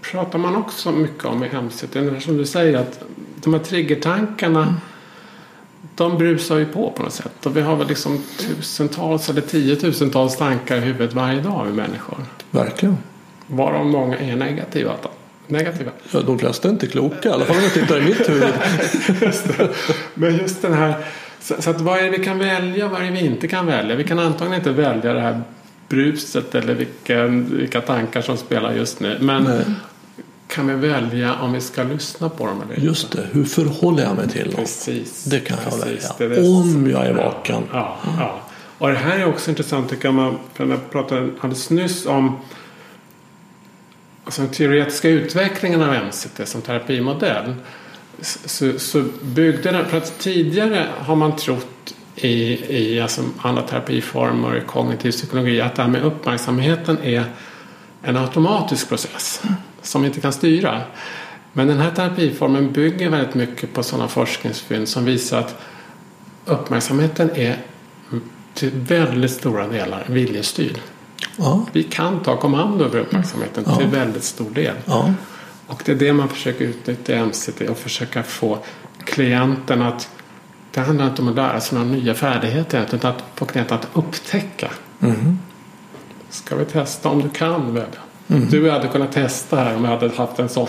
pratar man också mycket om i. Det är Som du säger att de här triggertankarna de brusar ju på på något sätt. Och vi har väl liksom tusentals eller tiotusentals tankar i huvudet varje dag vi människor. Verkligen. Varav många är negativa. negativa. Ja, de flesta är inte kloka, i alla fall om jag tittar i mitt huvud. Men just den här Så, så att vad är det vi kan välja vad är det vi inte kan välja? Vi kan antagligen inte välja det här bruset eller vilken, vilka tankar som spelar just nu. Men Nej. Kan vi välja om vi ska lyssna på dem eller inte? Just det, hur förhåller jag mig till dem? Precis. Det kan jag Precis, välja. det. Om jag är vaken. Ja, ja. Och det här är också intressant tycker jag. För jag pratade alldeles nyss om alltså den teoretiska utvecklingen av MCT som terapimodell. Så, så byggde den, för att tidigare har man trott i, i alltså andra terapiformer, i kognitiv psykologi, att det här med uppmärksamheten är en automatisk process som vi inte kan styra. Men den här terapiformen bygger väldigt mycket på sådana forskningsfynd som visar att uppmärksamheten är till väldigt stora delar viljestyrd. Ja, Vi kan ta kommando över uppmärksamheten till väldigt stor del. ja, Och det är det man försöker utnyttja i MCT och försöka få klienten att det handlar inte om att lära sig några nya färdigheter utan att få klienten att upptäcka. Mhm. Ska vi testa om du kan välja? Du hade kunnat testa här om jag hade haft en sån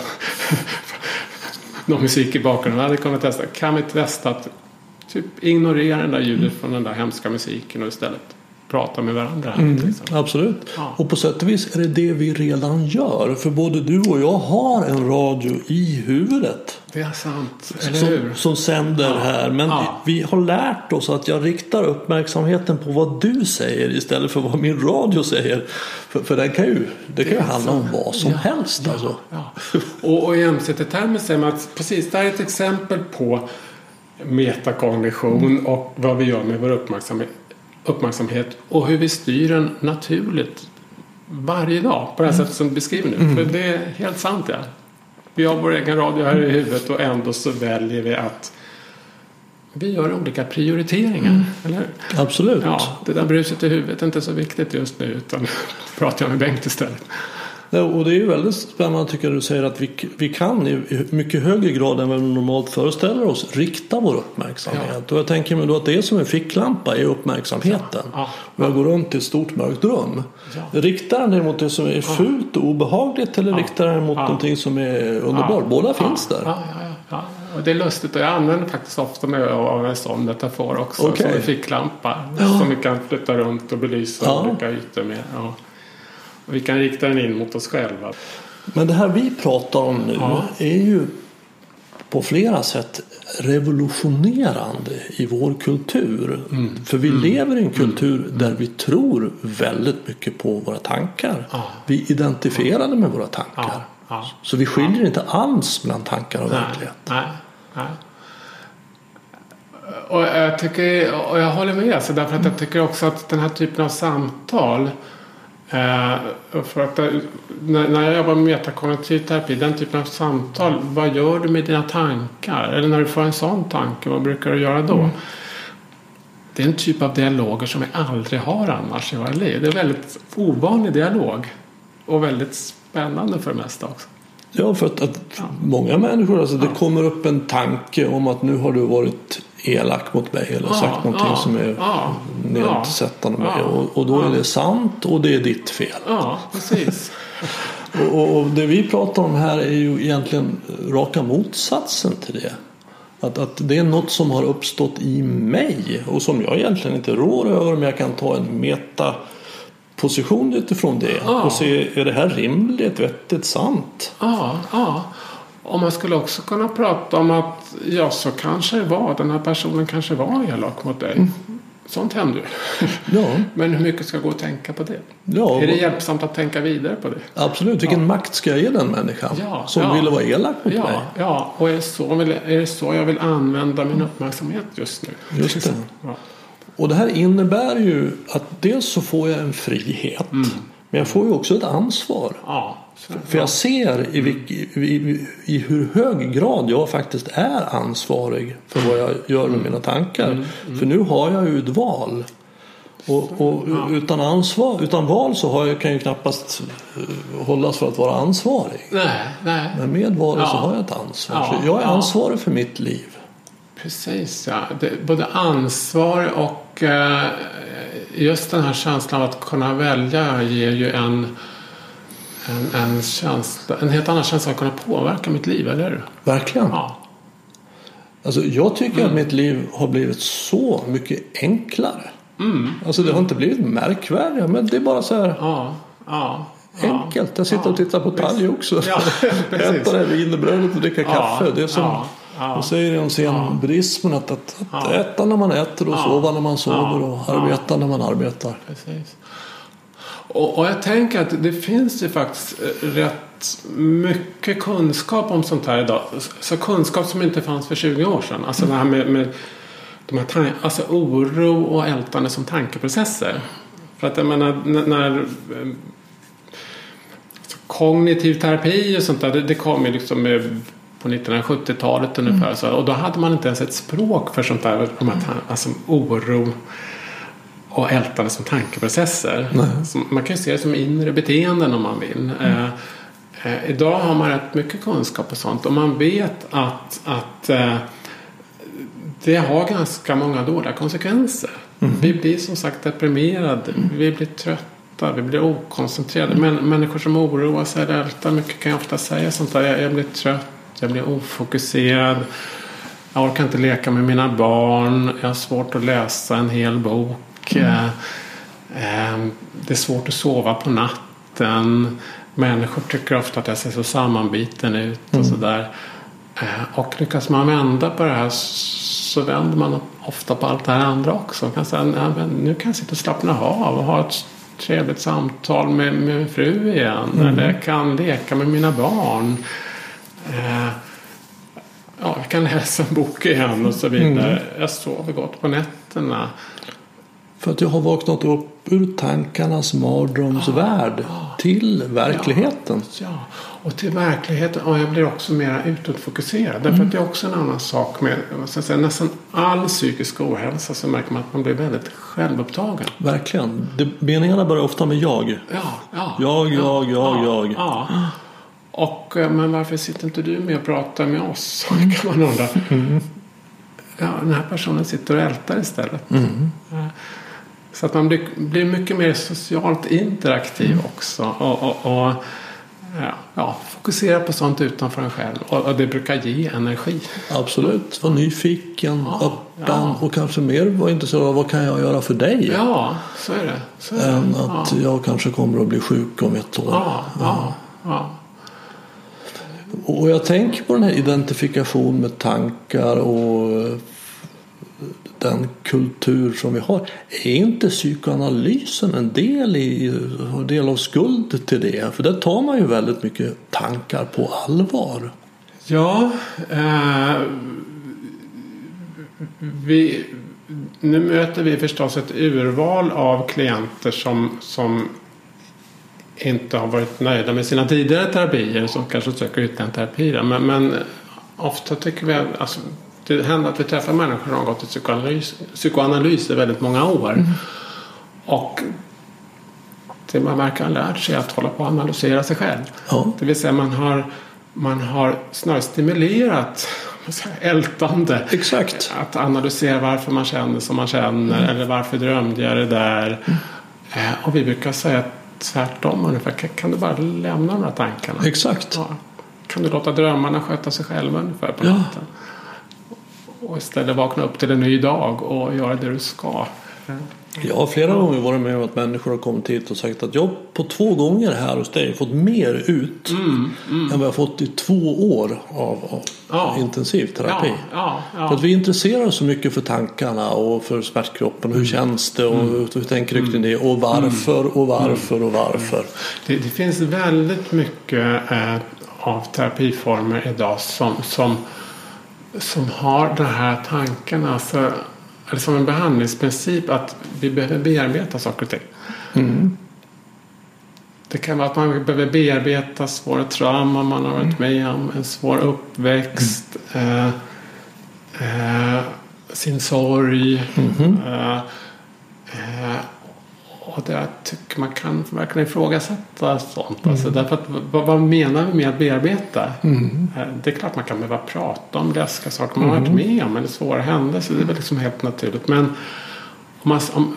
någon musik i bakgrunden. Jag hade kunnat testa. Kan vi testa att typ ignorera den där ljudet från den där hemska musiken och istället prata med varandra? Till exempel. absolut. Ja. Och på sätt och vis är det det vi redan gör. För både du och jag har en radio i huvudet. Det är sant, eller hur? Som, som sänder här. Men Ja. vi har lärt oss att jag riktar uppmärksamheten på vad du säger istället för vad min radio säger. För, för den kan ju, det kan ju handla om vad som helst. Alltså. Ja. Och, och i MCT-termer säger man att precis, det här är ett exempel på metakognition och vad vi gör med vår uppmärksamhet, uppmärksamhet och hur vi styr den naturligt varje dag på det här sättet som du beskriver nu. För det är helt sant ja. Vi har vår egen radio här i huvudet och ändå så väljer vi att vi gör olika prioriteringar. Eller hur? Absolut. Ja, det där bruset i huvudet är inte så viktigt just nu utan pratar jag med Bengt istället. Ja, Och det är ju väldigt spännande tycker jag du säger att vi, vi kan i mycket högre grad än vad vi normalt föreställer oss rikta vår uppmärksamhet. Och jag tänker mig då att det är som en ficklampa är uppmärksamheten. Ja. Och jag går runt i ett stort mörkt rum. Ja. Riktar den det mot det som är fult och obehagligt eller riktar den mot Ja. någonting som är underbart? Båda finns där. Ja, ja, ja, ja. Och det är lustigt och jag använder faktiskt ofta mig av en sån metafor också. Okej. Som en ficklampa. Som vi kan flytta runt och belysa Ja. olika ytor med. Ja. Och vi kan rikta den in mot oss själva. Men det här vi pratar om nu Ja. är ju på flera sätt revolutionerande i vår kultur. Mm. För vi lever i en kultur där vi tror väldigt mycket på våra tankar. Ja. Vi är identifierade med våra tankar. Ja. Så vi skiljer inte alls mellan tankar och Nej, verklighet. nej, nej. Och jag, tycker, och jag håller med. Så därför att jag tycker också att den här typen av samtal för att, eh, när, jag jobbar med metakognitiv terapi, den typen av samtal, vad gör du med dina tankar? Eller när du får en sån tanke, vad brukar du göra då? Det är en typ av dialoger som vi aldrig har annars i våra liv. Det är en väldigt ovanlig dialog. Och väldigt spännande för det mesta också. Ja, för att, att många människor, alltså det kommer upp en tanke om att nu har du varit elak mot mig eller Ja, sagt någonting ja, som är ja, nedsättande mig. ja, och, och då är ja. det sant och det är ditt fel. Ja, precis. Och, och, det vi pratar om här är ju egentligen raka motsatsen till det. Att, att det är något som har uppstått i mig och som jag egentligen inte rår över men jag kan ta en metaposition utifrån det Ja. och se är det här rimligt, vettigt, sant? Ja, ja. Och man skulle också kunna prata om att ja, så kanske det var. Den här personen kanske var elak mot dig. Sånt händer ju. Ja, Men hur mycket ska gå att tänka på det? ja Är det hjälpsamt att tänka vidare på det? absolut. Vilken makt ska jag ge den människan Ja, som ja. ville vara elak mot mig? Ja, ja. och är det, så, är det så jag vill använda min uppmärksamhet just nu? Just det. Och det här innebär ju att dels så får jag en frihet men jag får ju också ett ansvar. Ja, så, För jag ser i, vilk, i, i, hur hög grad jag faktiskt är ansvarig för vad jag gör med mina tankar. För nu har jag ju ett val. Och, och utan ansvar, utan val så har jag, kan jag ju knappast eh, hållas för att vara ansvarig. nej, nej. Men med Ja. så har jag ett ansvar. Så jag är ansvarig för mitt liv. Precis, ja. Det, både ansvar och eh, just den här känslan av att kunna välja ger ju en, en, en, känsla, en helt annan känsla att kunna påverka mitt liv, eller hur? Verkligen. Ja. Alltså, jag tycker att mitt liv har blivit så mycket enklare. Mm. Alltså det har inte blivit märkvärdigare men det är bara så här Ja, ja. ja. enkelt. Jag sitter och tittar på talg också. Ja. Äta det här wienerbrödet och dricka Ja, kaffe. Det är som ja, ja. de säger om zenbuddhismen att, att, att äta när man äter och sova när man sover och arbeta när man arbetar. Precis. Och, och jag tänker att det finns ju faktiskt eh, rätt mycket kunskap om sånt här idag. Så kunskap som inte fanns för 20 år sedan. Alltså det här med, med de här alltså oro och ältande som tankeprocesser. För att jag menar när, eh, kognitiv terapi och sånt där det, det kom ju liksom med på 1970-talet ungefär. Så, och då hade man inte ens ett språk för sånt där. De här, tan- alltså oro och ältande som tankeprocesser. Som, man kan ju se det som inre beteenden om man vill. Eh, eh, idag har man rätt mycket kunskap och sånt och man vet att, att eh, det har ganska många dåliga konsekvenser. Vi blir som sagt deprimerade, vi blir trötta, vi blir okoncentrerade. Men, människor som oroar sig eller ältar mycket kan ju ofta säga sånt där. Jag, jag blir trött, jag blir ofokuserad. Jag orkar inte leka med mina barn. Jag har svårt att läsa en hel bok. Eh, eh, det är svårt att sova på natten. Människor tycker ofta att jag ser så sammanbiten ut och sådär. Eh, och lyckas man vända på det här så vänder man ofta på allt det här andra också. Man kan säga, "Nej, men nu kan jag sitta och slappna av och ha ett trevligt samtal med, min fru igen. Eller jag kan leka med mina barn. Eh, ja, jag kan läsa en bok igen och så vidare. Jag sover gott på nätterna. För att jag har vaknat upp ur tankarnas mardrömsvärld till verkligheten. Ja, och till verkligheten. Och jag blir också mer utåtfokuserad. Därför att det är också en annan sak med säga, nästan all psykisk ohälsa så märker man att man blir väldigt självupptagen. Verkligen. Det, meningarna börjar ofta med jag. Ja, ja. Jag, jag, jag, ja, jag. Och, eh, men varför sitter inte du med och pratar med oss? kan man undra. Ja, den här personen sitter och ältar istället. Ja. Så att man blir, blir mycket mer socialt interaktiv också. Och, och, och ja, ja, fokusera på sånt utanför en själv. Och, och det brukar ge energi. Absolut. Var nyfiken, Ja, öppen ja. och kanske mer var intresserad av vad kan jag göra för dig? Ja, så är det. Så är det. Än att jag kanske kommer att bli sjuk om ett år. Ja, ja. Och jag tänker på den här identifikationen med tankar och eh, den kultur som vi har. Är inte psykoanalysen en del, i, en del av skuld till det? För där tar man ju väldigt mycket tankar på allvar. Ja, eh, vi, nu möter vi förstås ett urval av klienter som, som inte har varit nöjda med sina tidigare terapier som kanske söker ytterligare terapi. Men, men ofta tycker vi att alltså, det händer att vi träffar människor som har gått i psykoanalys, psykoanalys i väldigt många år. Och det man verkar ha lärt sig är att hålla på och analysera sig själv. Ja. Det vill säga man har, man har snarare stimulerat ältande. Exakt. Att analysera varför man känner som man känner eller varför drömde jag det där. Eh, och vi brukar säga tvärtom ungefär. Kan, kan du bara lämna de här tankarna? Exakt. Ja. Kan du låta drömmarna sköta sig själva ungefär på Ja. natten? Och istället vakna upp till en ny dag och göra det du ska. Jag har flera gånger varit med om att människor har kommit hit och sagt att jag på två gånger här hos dig fått mer ut än vad jag fått i två år av, av Ja. intensiv terapi. Ja, ja. För att vi intresserar oss så mycket för tankarna och för smärtkroppen. Hur känns det och hur tänker du kring det och varför och varför och varför. Det, det finns väldigt mycket eh, av terapiformer idag som, som, som har den här tanken, alltså, eller som en behandlingsprincip att vi behöver bearbeta saker och ting. Det kan vara att man behöver bearbeta svåra trauman man har varit med om, en svår uppväxt, eh, eh, sin sorg. Eh, eh, och det tycker man kan verkligen ifrågasätta sånt. Alltså, därför att, vad, vad menar vi med att bearbeta? Eh, Det är klart man kan behöva prata om läskiga saker man har varit med om eller svåra händelser. Det är väl liksom helt naturligt. Men om man, om,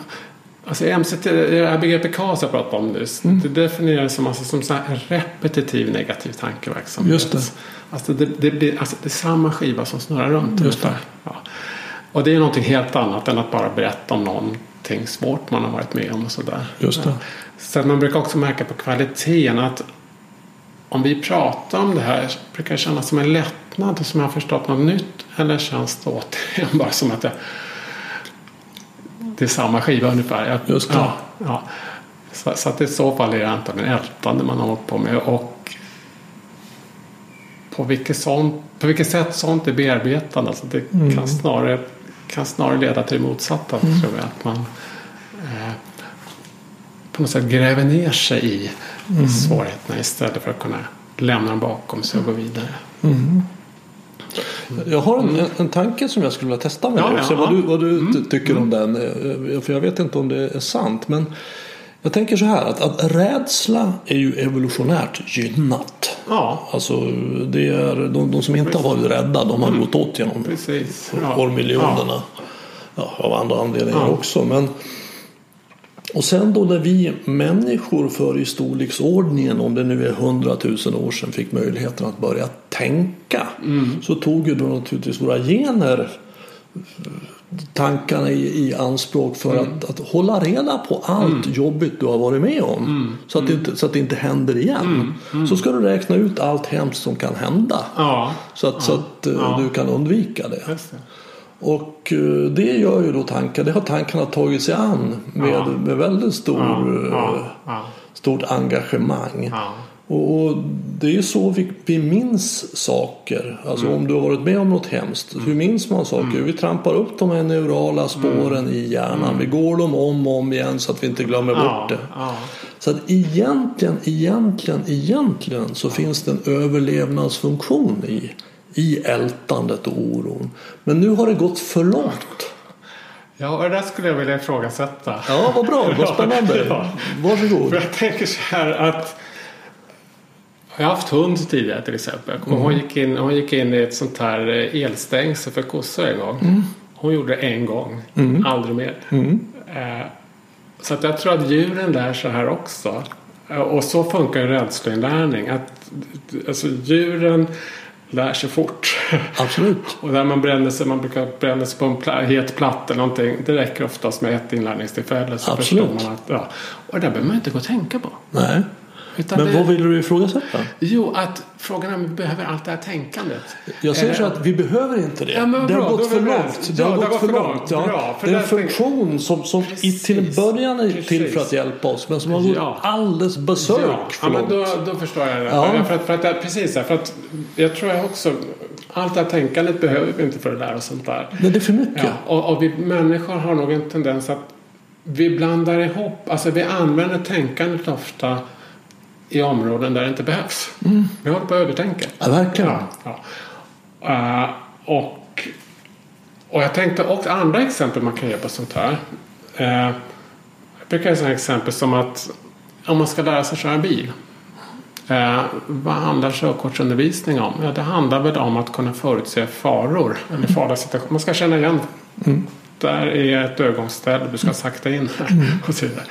Alltså MCT, det här begreppet kaos jag pratade om nyss. Mm. Det definieras som, alltså, som så repetitiv negativ tankeverksamhet. Just det. Alltså det, det, blir, alltså det är samma skiva som snurrar runt. Just det. Ja. Och det är någonting helt annat än att bara berätta om någonting svårt man har varit med om och sådär. Just det. Så att man brukar också märka på kvaliteten att om vi pratar om det här brukar det kännas som en lättnad som jag har förstått något nytt. Eller känns det återigen bara som att det, det är samma skiva ungefär. Jag, Just det. Ja, ja. Så, så att i så fall är det antagligen ältande man har hållit på med. Och på vilket, sånt, på vilket sätt sånt är bearbetande. Alltså det Mm. kan, snarare, kan snarare leda till det motsatta tror jag. Att man eh, på något sätt gräver ner sig i Mm. svårigheterna istället för att kunna lämna dem bakom sig och gå vidare. Jag har en, en tanke som jag skulle vilja testa med Ja, dig ja. Vad du, vad du Mm. ty- tycker om den. Eh, För jag vet inte om det är sant. Men jag tänker så här att, att rädsla är ju evolutionärt gynnat. Ja, Alltså det är de, de som inte har varit rädda de har gått åt genom precis. Ja. årmiljonerna. Ja, av andra anledningar också. Men, och sen då när vi människor för i storleksordningen, om det nu är hundratusen år sedan, fick möjligheten att börja tänka. Så tog ju då naturligtvis våra gener tankarna i, i anspråk för att, att hålla reda på allt jobbigt du har varit med om. Så, att det inte, så att det inte händer igen. Så ska du räkna ut allt hemskt som kan hända. Ja, Så att, så att eh, Ja. du kan undvika det. det. Och eh, det gör ju då tankar, det har tankarna tagit sig an med, Ja. med väldigt stor, eh, Ja, ja, stort engagemang. ja. Och, och det är ju så vi, vi minns saker. Alltså Mm. om du har varit med om något hemskt. Hur minns man saker? Vi trampar upp de här neurala spåren Mm. i hjärnan. Vi går dem om och om igen så att vi inte glömmer bort det. Så att egentligen, egentligen, egentligen så finns det en överlevnadsfunktion i, i ältandet och oron. Men nu har det gått för långt. Ja, och det där skulle jag vilja ifrågasätta. Ja, vad bra, vad spännande. Ja. Varsågod. För jag tänker så här att jag har haft hund tidigare till exempel. Ihåg, Hon, gick in, hon gick in i ett sånt här eh, elstängsel för kossor en gång. Hon gjorde det en gång, aldrig mer. Eh, så att jag tror att djuren lär sig här också. Eh, Och så funkar ju rädsloinlärning. Att, alltså, djuren lär sig fort. Absolut. Och när man bränner sig, man brukar bränna sig på en pla- het platta eller någonting. Det räcker oftast med ett inlärningstillfälle. Så Absolut. förstår man att, ja. Och det där behöver man inte gå och tänka på. Nej. Utan Men det, vad vill du ifrågasätta? Jo, att frågan är om vi behöver allt det här tänkandet. Jag säger så Eh, att vi behöver inte det. Ja, men det har bra, gått för långt. Det har gått för långt. Ja. Bra, för det är en funktion som, som Precis. till en början är till Precis. för att hjälpa oss. Men som har gått Ja. alldeles besök Ja, för ja men långt. då, då förstår jag det. Ja. För att, för att, precis, för att jag tror jag också allt det här tänkandet behöver vi inte för att lära oss sånt där. Men det är för mycket. Ja, och, och vi människor har nog en tendens att vi blandar ihop, alltså vi använder tänkandet ofta i områden där det inte behövs. Vi håller på att övertänka. Ja, verkligen. Ja, ja. Eh, och, och jag tänkte också andra exempel man kan ge på sånt här. Uh, jag brukar ge sådana exempel som att om man ska lära sig köra bil. Eh, vad handlar körkortsundervisning om? Ja, det handlar väl om att kunna förutse faror eller farliga situationer. Man ska känna igen. Där är ett övergångsställe, du ska sakta in här och så vidare.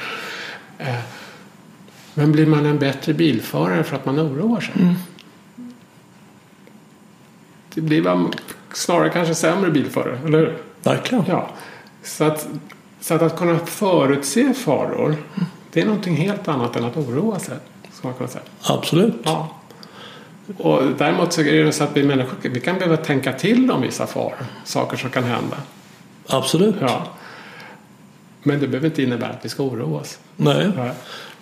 Men blir man en bättre bilförare för att man oroar sig? Det blir man snarare kanske sämre bilförare, eller hur? Verkligen. Ja. Så att, så att, att kunna förutse faror, det är någonting helt annat än att oroa sig. Ska man kunna säga. Absolut. Ja. Och däremot så är det så att vi människor vi kan behöva tänka till om vissa faror. Saker som kan hända. Absolut. Ja. Men det behöver inte innebära att vi ska oroa oss. Nej. Ja.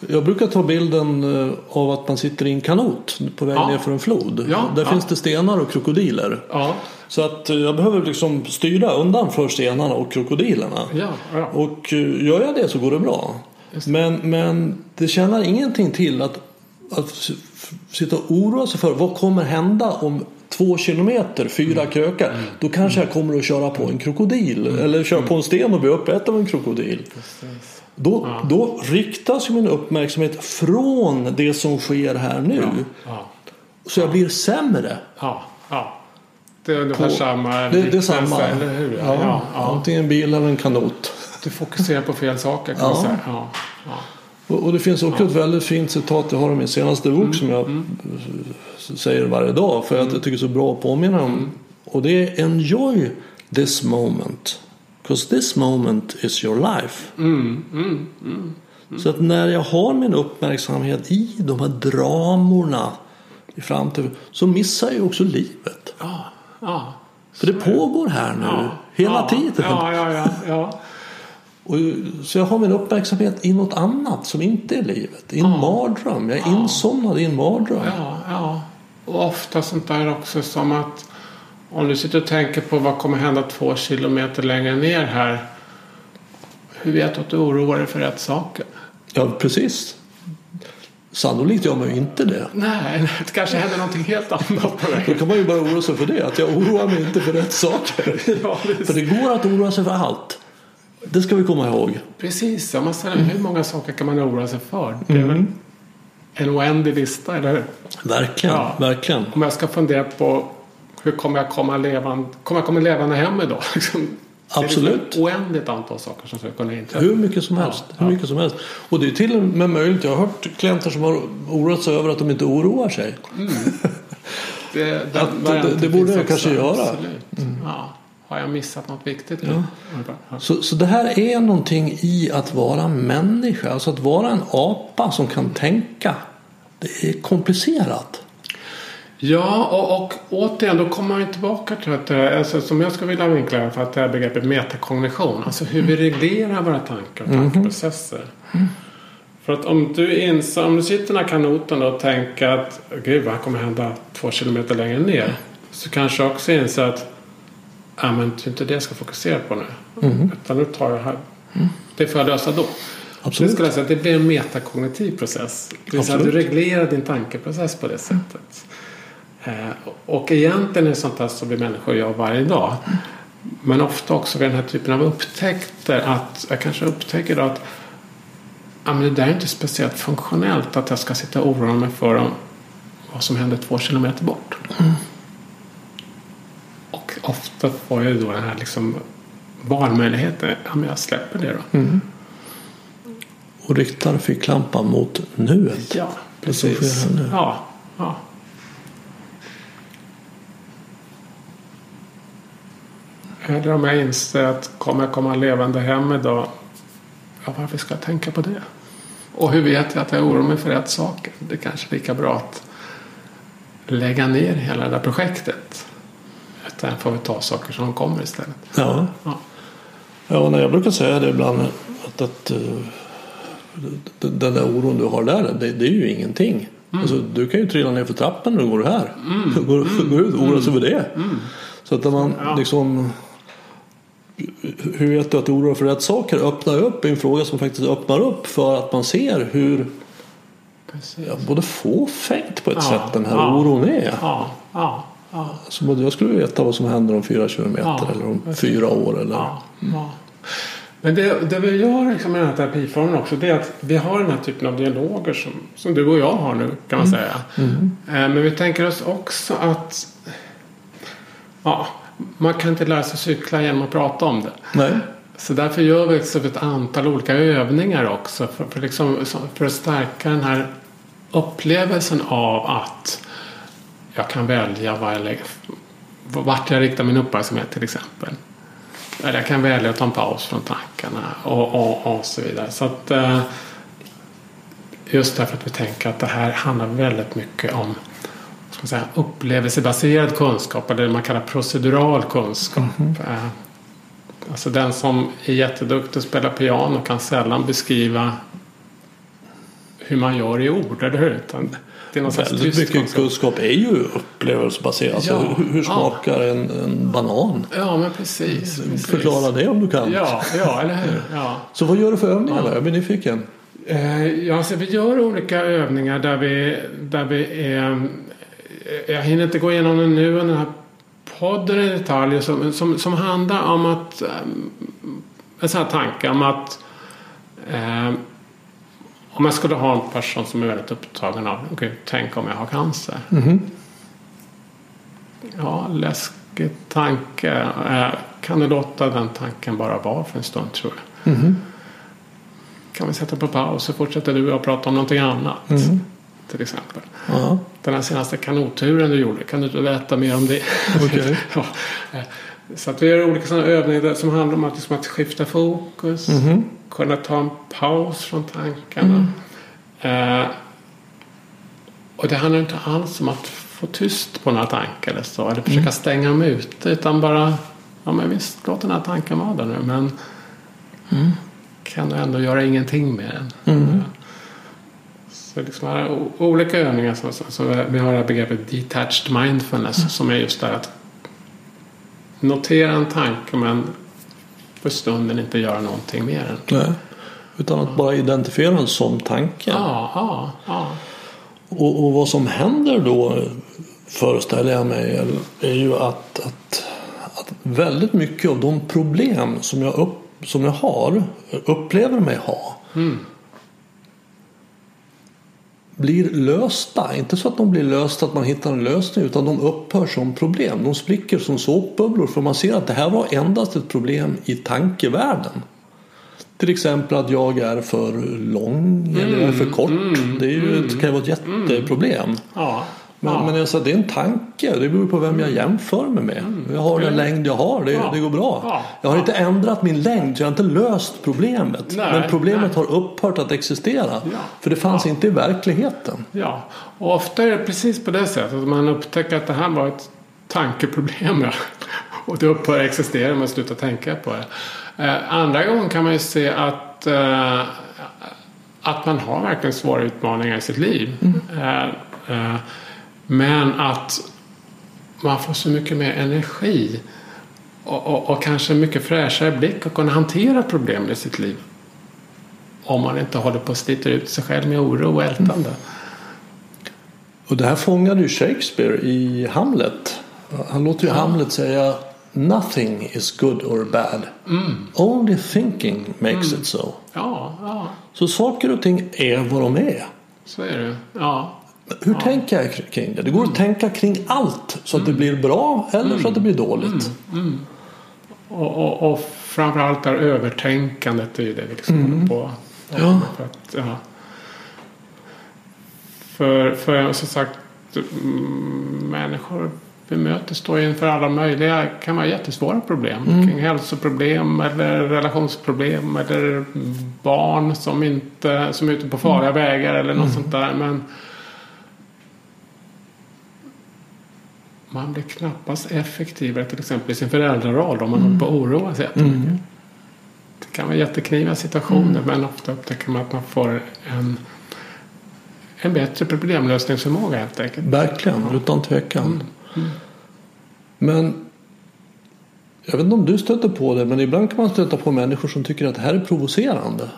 Jag brukar ta bilden eh, av att man sitter i en kanot på väg Ja. ner för en flod. Ja, Där ja. finns det stenar och krokodiler. Ja. Så att eh, jag behöver liksom styra undan för stenarna och krokodilerna. Och eh, gör jag det så går det bra. Men, men det tjänar ingenting till att, att sitta och oroa sig för vad kommer hända om två kilometer, fyra Mm. krökar. Då kanske jag kommer att köra på en krokodil. Eller köra på en sten och bli uppäten av en krokodil. Då, då riktas min uppmärksamhet från det som sker här nu. Ja. Så jag blir sämre. ja. ja. Det är ungefär På- samma Det, det är samma. Eller hur? Ja, Ja. Ja. Antingen en bil eller en kanot. Du fokuserar på fel saker kan Ja. man säga. Ja. Ja. Och, och det finns också ett väldigt fint citat jag har i min senaste bok som jag s- säger varje dag för att jag tycker det är så bra att påminna om. Och det är Enjoy this moment. Because this moment is your life. Mm, mm, mm. Så att när jag har min uppmärksamhet i de här dramorna i framtiden så missar jag också livet. Ja, ja. För det pågår här nu Ja, hela ja, tiden. Ja, ja, ja, ja. Och, så jag har min uppmärksamhet i något annat som inte är livet. I en mardröm. Jag är insomnad i en mardröm. Ja, ja. Och ofta sånt där också som att om du sitter och tänker på vad kommer hända två kilometer längre ner här. Hur vet du att du oroar dig för rätt saker? Ja, precis. Sannolikt gör man ju inte det. Nej, det kanske händer någonting helt annat på Då vägen. kan man ju bara oroa sig för det. Att jag oroar mig inte för rätt saker. Ja, För det går att oroa sig för allt. Det ska vi komma ihåg. Precis, om man ställer hur många saker kan man oroa sig för? Det är väl en oändlig lista, eller hur? Verkligen, Ja. verkligen. Om jag ska fundera på hur kommer jag komma levande, kommer jag komma levande hem idag? Liksom, Absolut. Det är ett oändligt antal saker som ska kunna inträffa. Hur mycket som helst. Ja, Hur mycket som helst. Och det är till och med möjligt. Jag har hört klienter som har oroat sig över att de inte oroar sig. Det, Att det- varianten det borde jag också, kanske göra. Absolut. Ja. Har jag missat något viktigt? Ja. Så, så det här är någonting i att vara människa. Alltså att vara en apa som kan tänka. Det är komplicerat. Ja, och, och återigen, då kommer man ju tillbaka till att, eh, alltså, som jag skulle vilja vinkla för att det här begreppet metakognition. Alltså hur vi reglerar våra tankar och tankeprocesser. För att om du, inser, om du sitter i den här kanoten och tänker att gud vad kommer hända två kilometer längre ner. Så kanske också inser att ja, men det är inte det jag ska fokusera på nu. Utan nu tar jag här. Det får jag lösa då. Absolut. Det skulle jag säga att det blir en metakognitiv process. Det vill säga att du reglerar din tankeprocess på det sättet. Eh, och egentligen är det sånt här som vi människor gör varje dag. Men ofta också vid den här typen av upptäckter att jag kanske upptäcker då att ja, men det där är inte speciellt funktionellt att jag ska sitta och oroa mig för om, vad som händer två kilometer bort. Och ofta får jag då den här liksom valmöjligheten. Ja, men jag släpper det då. Och riktar ficklampan mot nuet. Ja, Det som precis. sker här nu. Ja, ja. Eller om jag inser att kommer jag komma levande hem idag. Ja, varför ska jag tänka på det? Och hur vet jag att jag oroar mig för rätt saker? Det är kanske lika bra att lägga ner hela det där projektet. Utan får vi ta saker som kommer istället. Ja. Ja. Ja, nej, jag brukar säga det ibland att, att eh, den där oron du har där, det, det är ju ingenting. Alltså, du kan ju trilla ner för trappen när du går här. Går, går ut och oroa sig för det. Så att när man Ja. liksom hur vet du att du oroar för rätt saker? Öppna upp en fråga som faktiskt öppnar upp för att man ser hur Precis. ja, både fåfängt på ett Ja, sätt den här ja. oron är. Ja, ja, ja. Som att jag skulle veta vad som händer om fyra kilometer Ja, eller om precis. fyra år. Eller... Ja, ja. Men det, det vi gör liksom i den här terapiformen också det är att vi har den här typen av dialoger som, som du och jag har nu kan man säga. Eh, Men vi tänker oss också att ja, man kan inte lära sig cykla genom att prata om det. Nej. Så därför gör vi också ett antal olika övningar också för, för, liksom, för att stärka den här upplevelsen av att jag kan välja vad jag lägger, vart jag riktar min uppmärksamhet till exempel. Eller jag kan välja att ta en paus från tankarna och, och, och så vidare. Så att, eh, just därför att vi tänker att det här handlar väldigt mycket om man säga, upplevelsebaserad kunskap eller det man kallar procedural kunskap. Eh, Alltså den som är jätteduktig och spelar piano kan sällan beskriva hur man gör i ord, eller hur? Utan det är någon slags Väldigt tyst mycket kunskap. kunskap är ju upplevelsebaserat. Alltså, Ja, hur, hur ja. smakar en, en banan? Ja, men precis. precis. Förklara det om du kan. Ja, ja, eller hur? Ja. Så vad gör du för övningar då? Jag blir nyfiken. Eh, Ja, så vi gör olika övningar där vi, där vi är... Jag hinner inte gå igenom det nu den här podden i detalj som, som, som handlar om att... eh, En sån här tanke om att eh, om jag skulle ha en person som är väldigt upptagen av okej, tänk om jag har cancer. Ja, läskig tanke. Eh, kan du låta den tanken bara vara för en stund tror jag. Mhm. Kan vi sätta på paus så fortsätter du och jag prata om någonting annat. Mhm. Till exempel. Ja, Den här senaste kanotturen du gjorde, kan du inte berätta mer om det? okej. ja. eh, Så att vi gör olika sådana övningar som handlar om att, liksom att skifta fokus. Mhm. Kunna ta en paus från tankarna. Eh, och det handlar inte alls om att få tyst på några tankar eller så. Eller försöka stänga dem ute. Utan bara, ja men visst, låt den här tanken vara där nu. Men kan du ändå göra ingenting med den. Mm. Så liksom här, olika övningar. Så, så, så vi har det här begreppet detached mindfulness. Som är just det att notera en tanke men för stunden inte göra någonting med den. Nej. Utan att bara identifiera den som tanke. Ja, ja, ja. Och, och vad som händer då föreställer jag mig är ju att, att, att väldigt mycket av de problem som jag, upp, som jag har, upplever mig ha Mm. Blir lösta. Inte så att de blir lösta att man hittar en lösning utan de upphör som problem. De spricker som såpbubblor för man ser att det här var endast ett problem i tankevärlden. Till exempel att jag är för lång eller är för kort. det är ju, ett- kan ju vara ett jätteproblem. ja. Men, ja. men sa, det är en tanke. Det beror på vem jag jämför mig med. Jag har den längd jag har. Det, Ja. det går bra. Ja. Jag har inte ändrat min längd. Så jag har inte löst problemet. Nej, men problemet nej. har upphört att existera. För det fanns inte i verkligheten. Ja, och ofta är det precis på det sättet. Att man upptäcker att det här var ett tankeproblem. Och det upphör att existera man slutar tänka på det. Eh, andra gånger kan man ju se att, eh, att man har verkligen svåra utmaningar i sitt liv. Eh, eh, men att man får så mycket mer energi och, och, och kanske mycket fräschare blick att kunna hantera problem i sitt liv. Om man inte håller på att slita ut sig själv med oro och ältande. Och det här fångade ju Shakespeare i Hamlet. Han låter ju Hamlet säga Nothing is good or bad. Only thinking makes it so. Ja, ja, Så saker och ting är vad de är. så är det. Ja, Hur tänker jag kring det? Det går att tänka kring allt så att det blir bra eller så att det blir dåligt. och, och, och framförallt där övertänkandet är ju det vi liksom håller på Ja. För, att, ja. för, för som sagt, mm, människor vi möter står inför alla möjliga, kan vara jättesvåra problem. Kring hälsoproblem eller relationsproblem eller barn som, inte, som är ute på farliga vägar eller något sånt där. Men man blir knappast effektivare till exempel i sin föräldraroll om man håller på att oroa sig jättemycket. Det kan vara jättekniviga situationer men ofta upptäcker man att man får en, en bättre problemlösningsförmåga helt enkelt. Verkligen, utan tvekan. Men jag vet inte om du stöter på det, men ibland kan man stöta på människor som tycker att det här är provocerande.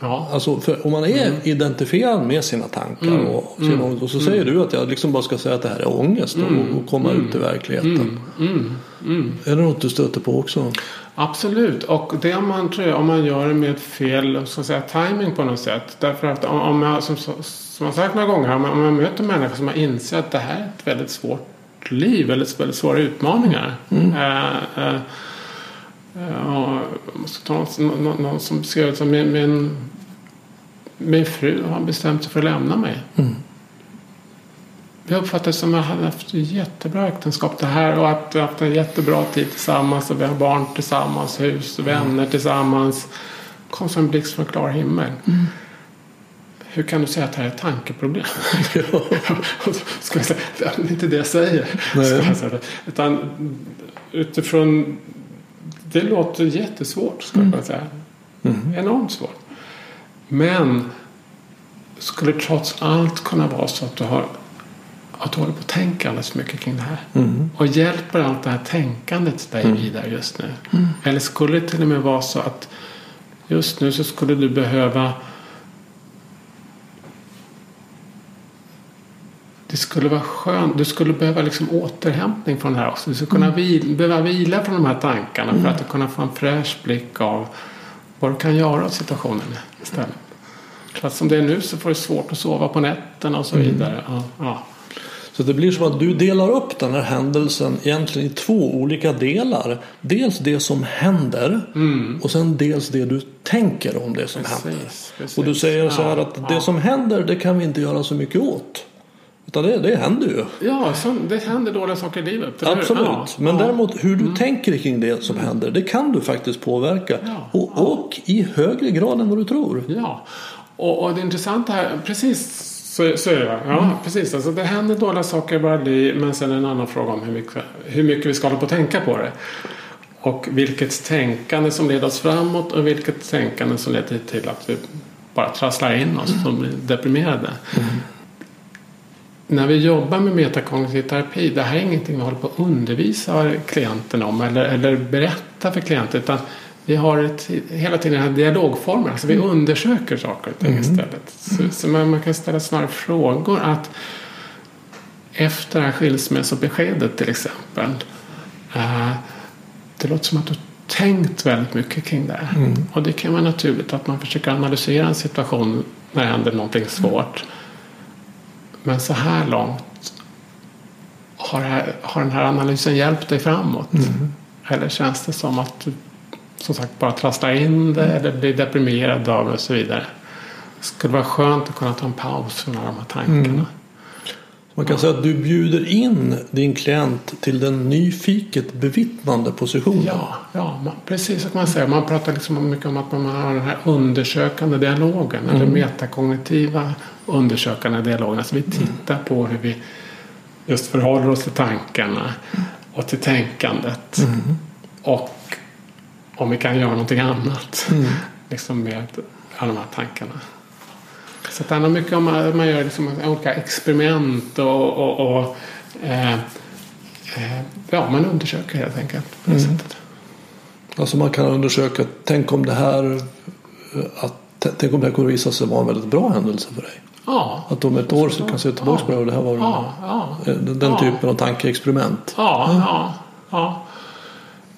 Ja, Alltså, om man är identifierad med sina tankar och, sina, och så säger du att jag liksom bara ska säga att det här är ångest och, och komma ut i verkligheten. Är det något du stöter på också? absolut. Och det man, tror jag, om man gör det med fel så att säga, timing på något sätt. Därför att om, jag, som, som jag sagt några gånger, om man möter människor som har insett att det här är ett väldigt svårt liv, väldigt, väldigt svåra utmaningar. Eh, eh, eh, och jag måste ta någon, någon, någon som skrev att min, min, min fru har bestämt sig för att lämna mig. Jag uppfattade det som att jag hade haft ett jättebra äktenskap det här och att vi har haft en jättebra tid tillsammans och vi har barn tillsammans, hus och vänner tillsammans. Kom som en blixt från klar himmel. Hur kan du säga att det här är ett tankeproblem? Ska jag säga, det är inte det jag säger. Nej. Ska jag säga. Utan utifrån det låter jättesvårt skulle jag säga. Enormt svårt. Men skulle trots allt kunna vara så att du har att du håller på att tänka alldeles mycket kring det här. Och hjälper allt det här tänkandet dig vidare just nu. Eller skulle det till och med vara så att just nu så skulle du behöva det skulle vara skönt. Du skulle behöva liksom återhämtning från det här också. Du skulle kunna vila, behöva vila från de här tankarna för att kunna få en fräsch blick av vad du kan göra åt situationen istället. För som det är nu så får du svårt att sova på nätterna och så vidare. Ja, ja. Så det blir som att du delar upp den här händelsen egentligen i två olika delar. Dels det som händer och sen dels det du tänker om det som Precis, händer. precis. Och du säger så här Ja, att ja. det som händer det kan vi inte göra så mycket åt. Utan det, det händer ju. Ja, det händer dåliga saker i livet. Absolut. Ja, Men ja. däremot hur du tänker kring det som händer det kan du faktiskt påverka. Ja, Och, och i högre grad än vad du tror. Ja, och, och det intressanta här, precis så, så är det. Ja, precis. Alltså, det händer dåliga saker i våra liv men sen är det en annan fråga om hur mycket, hur mycket vi ska hålla på att tänka på det. Och vilket tänkande som leder oss framåt och vilket tänkande som leder till att vi bara trasslar in oss och blir deprimerade. När vi jobbar med metakognitiv terapi, det här är ingenting vi håller på att undervisa klienten om eller, eller berätta för klienten. Utan vi har ett, hela tiden den här dialogformen. Alltså vi undersöker saker och ting istället. Så, så man, man kan ställa snarare frågor att efter det här skilsmässobeskedet till exempel. Eh, det låter som att du tänkt väldigt mycket kring det. här. Och det kan vara naturligt att man försöker analysera en situation när det händer någonting svårt. Men så här långt har, här, har den här analysen hjälpt dig framåt? Eller känns det som att du som sagt bara trasslar in det eller blir deprimerad av det och så vidare? Det skulle vara skönt att kunna ta en paus från alla de här tankarna. Man kan säga att du bjuder in din klient till den nyfiket bevittnande positionen. Ja, ja man, precis kan man säga. Man pratar liksom mycket om att man har den här undersökande dialogen eller metakognitiva undersökande dialogen. Alltså vi tittar på hur vi just förhåller oss till tankarna och till tänkandet. Och om vi kan göra någonting annat liksom med alla de här tankarna. Så det handlar mycket om att man gör liksom olika experiment och, och, och eh, eh, ja, man undersöker helt enkelt på det sättet. Alltså man kan undersöka, tänk om det här eh, att, tänk om det här kommer visa sig vara en väldigt bra händelse för dig. Ja, Att om ett år så kan se tillbaka på det och det här var ja, ja. eh, den, typen av tankeexperiment. Ja, ja, ja.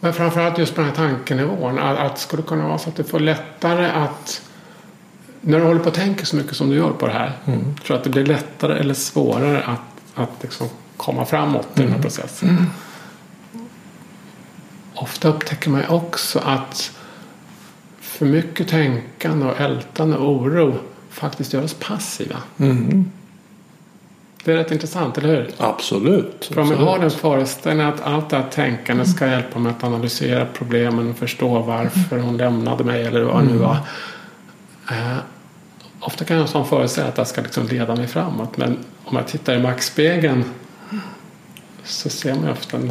Men framförallt just på den här tankenivån. Att, att det skulle kunna vara så att du får lättare att när du håller på och tänker så mycket som du gör på det här. Tror du att det blir lättare eller svårare att, att liksom komma framåt i den här processen? Ofta upptäcker man också att för mycket tänkande och ältande och oro faktiskt gör oss passiva. Det är rätt intressant, eller hur? Absolut. För om absolut. har den föreställningen att allt det här tänkandet ska hjälpa mig att analysera problemen och förstå varför hon lämnade mig eller vad det nu var. Eh, ofta kan jag ha en sån föreställning att det ska liksom leda mig framåt. Men om jag tittar i backspegeln så ser man ju ofta att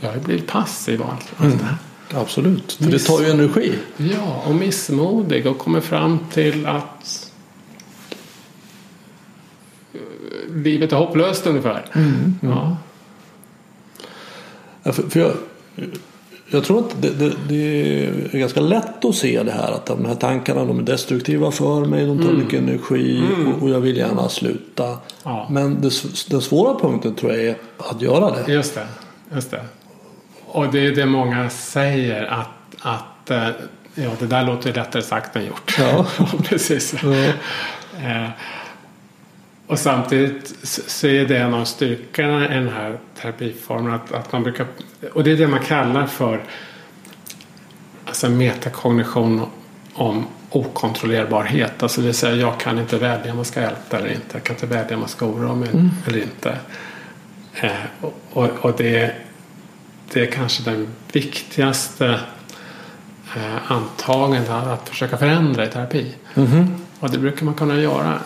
jag har blivit passiv och allt, allt det här. Absolut. För det tar ju energi. Ja, och missmodig och kommer fram till att eh, livet är hopplöst ungefär. Ja. Ja, för, för jag, jag tror att det, det, det är ganska lätt att se det här att de här tankarna de är destruktiva för mig, de tar mycket energi och, och jag vill gärna sluta. Ja. Men det, den svåra punkten tror jag är att göra det. Just det. Just det. Och det är det många säger att, att eh, ja, det där låter lättare sagt än gjort. Ja. precis. Ja. Och samtidigt så är det en av styrkorna i den här terapiformen att, att man brukar, och det är det man kallar för alltså metakognition om okontrollerbarhet. Alltså det vill säga jag kan inte välja om jag ska älta eller inte. Jag kan inte välja om jag ska oroa mig eller inte. Eh, och, och, det, det är kanske den viktigaste eh, antagandet att, att försöka förändra i terapi. Och det brukar man kunna göra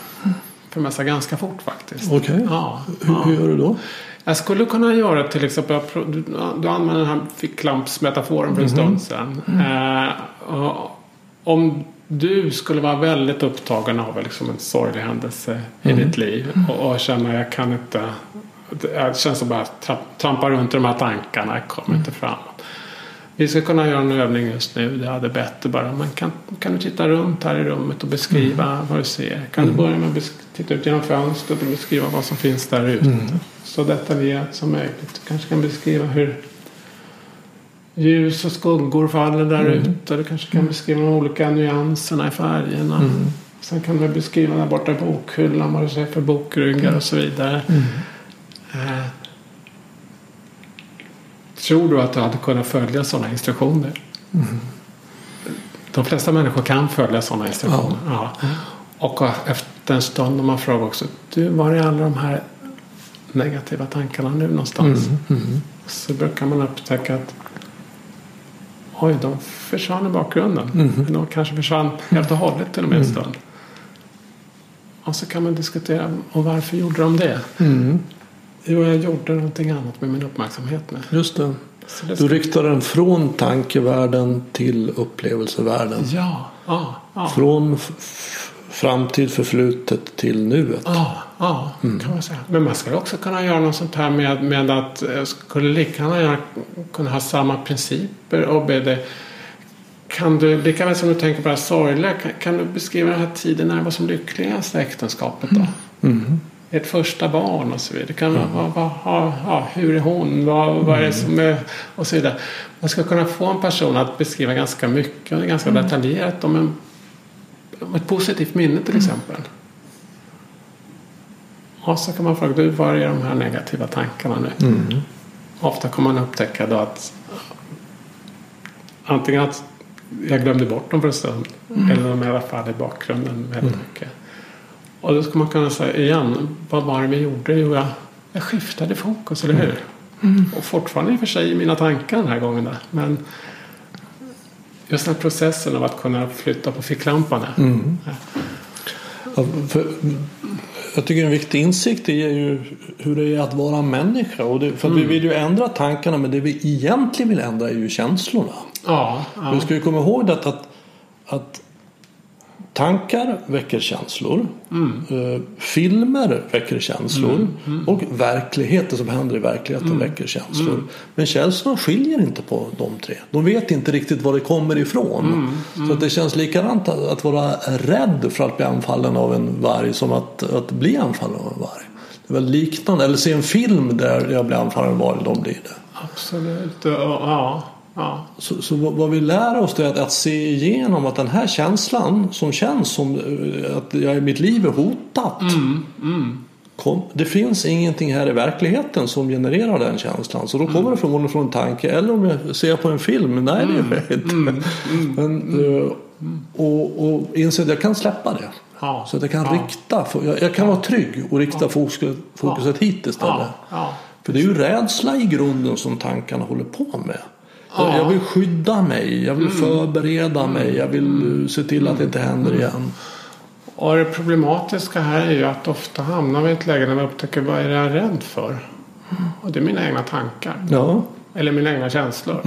för mesta ganska fort faktiskt. Okej. Ja, Hur, ja. hur gör du då? Jag skulle kunna göra till exempel, jag du, du använde den här ficklampsmetaforen för en stund sedan. Eh, och om du skulle vara väldigt upptagen av liksom en sorglig händelse i ditt liv och, och känna jag kan inte, det känns som bara att tra- trampa runt i de här tankarna, jag kommer inte framåt. Vi ska kunna göra en övning just nu. Det hade bättre bara. Men kan, kan du titta runt här i rummet och beskriva vad du ser? Kan du börja med att titta ut genom fönstret och beskriva vad som finns där ute? Så detaljerat som möjligt. Du kanske kan beskriva hur ljus och skuggor faller där ute. Du kanske kan beskriva de olika nyanserna i färgerna. Sen kan du beskriva där borta i bokhyllan vad du ser för bokryggar och så vidare. Eh, tror du att du hade kunnat följa sådana instruktioner? De flesta människor kan följa sådana instruktioner. Ja. Och efter en stund när man frågar också. Du, var är alla de här negativa tankarna nu någonstans? Så brukar man upptäcka att oj, de försvann i bakgrunden. De kanske försvann helt och hållet till och med en stund. Och så kan man diskutera och varför gjorde de det? Jo, jag gjorde någonting annat med min uppmärksamhet nu. Just det. Det Du riktar den från tankevärlden till upplevelsevärlden. Ja, ja, ja. Från framtid, förflutet till nuet. Ja, ja kan man säga. Men man skulle också kunna göra något sånt här med, med att eh, skulle lika gärna kunna ha samma principer och be det. Kan du, lika väl som du tänker på det här sorgliga, kan, kan du beskriva den här tiden när det var som lyckligast i äktenskapet då? Ert första barn och så vidare. Kan vara, vad, vad, ja, hur är hon? Vad, vad är det som är... Och så vidare. Man ska kunna få en person att beskriva ganska mycket och ganska detaljerat om, en, om ett positivt minne till exempel. Och så kan man fråga, du, var är de här negativa tankarna nu? Ofta kommer man upptäcka då att antingen att jag glömde bort dem för en stund eller de i alla fall i bakgrunden väldigt mycket. Och då ska man kunna säga igen, vad var det vi gjorde? Jo, jag, jag skiftade fokus, eller hur? Och fortfarande i och för sig i mina tankar den här gången. Där. Men just den här processen av att kunna flytta på ficklampan. där. Ja, jag tycker en viktig insikt är ju hur det är att vara människa. Och det, för att vi vill ju ändra tankarna men det vi egentligen vill ändra är ju känslorna. Ja, ja. Vi ska ju komma ihåg det att, att, att tankar väcker känslor. Eh, filmer väcker känslor. Och verkligheten som händer i verkligheten väcker känslor. Men känslorna skiljer inte på de tre. De vet inte riktigt var det kommer ifrån. Så att det känns likadant att, att vara rädd för att bli anfallen av en varg som att, att bli anfallen av en varg. Det är väl liknande. Eller se en film där jag blir anfallen av en varg. De blir det. Absolut. Ja, ja. Så, så vad vi lär oss är att, att se igenom att den här känslan som känns som eh, att jag, mitt liv är hotat. Kom, det finns ingenting här i verkligheten som genererar den känslan. Så då kommer det förmodligen från en tanke. Eller om jag ser på en film. Nej det gör jag inte. Men, eh, och, och inse att jag kan släppa det. Ja. Så att jag kan rikta. Jag, jag kan vara trygg och rikta fokuset, fokuset hit istället. Ja, ja. För det är ju rädsla i grunden som tankarna håller på med. Jag- Jag vill skydda mig, jag vill förbereda mig, jag vill eh, se till att det inte händer igen. Och det problematiska här är ju att ofta hamnar vi i ett läge när vi upptäcker vad är det jag är rädd för? Och det är mina egna tankar. Ja, Eller mina egna känslor.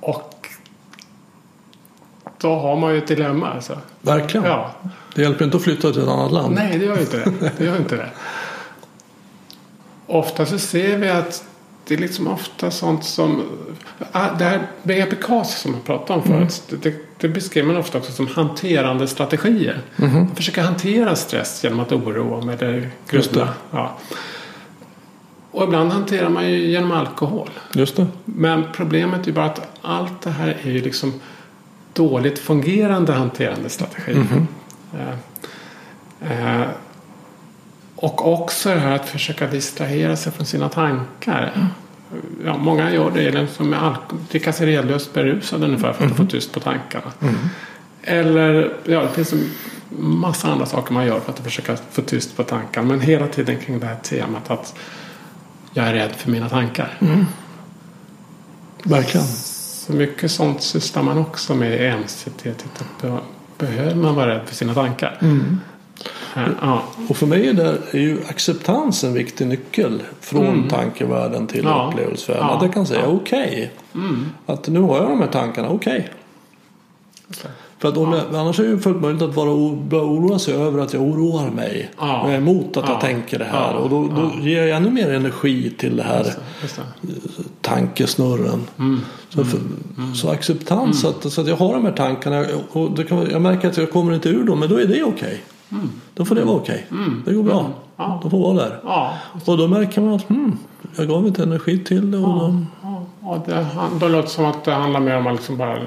Och då har man ju ett dilemma alltså. verkligen. Ja. Det hjälper inte att flytta till ett annat land. Nej, det gör inte det. Det gör inte det. Ofta så ser vi att det är liksom ofta sånt som... Ah, Det här begreppet KAS som jag pratade om förut. Det, det beskriver man ofta också som hanterande strategier. Man försöker hantera stress genom att oroa mig eller Just det. grubbla. Ja. Och ibland hanterar man ju genom alkohol. Just det. Men problemet är ju bara att allt det här är ju liksom dåligt fungerande hanterande strategier. Eh, eh, och också det här att försöka distrahera sig från sina tankar. Ja, många gör det liksom med alkohol, dricka sig redlöst berusade ungefär för att få tyst på tankarna. Eller ja, det finns en massa andra saker man gör för att försöka få tyst på tankarna. Men hela tiden kring det här temat att jag är rädd för mina tankar. Verkligen. Så mycket sånt sysslar man också med i MCT. Behöver man vara rädd för sina tankar? Eh, Ja. Och för mig är, det, är ju acceptans en viktig nyckel från tankevärlden till Ja. upplevelsevärlden. Ja. Att jag kan säga Ja. okej. Att nu har jag de här tankarna, okej. Så. För att om jag, annars är det ju fullt möjligt att vara börja oroa sig över att jag oroar mig. Ja. Jag är emot att Ja. jag tänker det här. Ja. Och då, då ger jag ännu mer energi till det här Just det. tankesnurren. Mm. Så, för, så acceptans att, så att jag har de här tankarna och det kan, jag märker att jag kommer inte ur dem men då är det okej. Då får det vara okej. Det går bra. Mm. Ja. De får vara där. Ja. Och då märker man att hmm, jag gav inte energi till det. Och de, Ja, det, då låter det som att det handlar mer om att liksom bara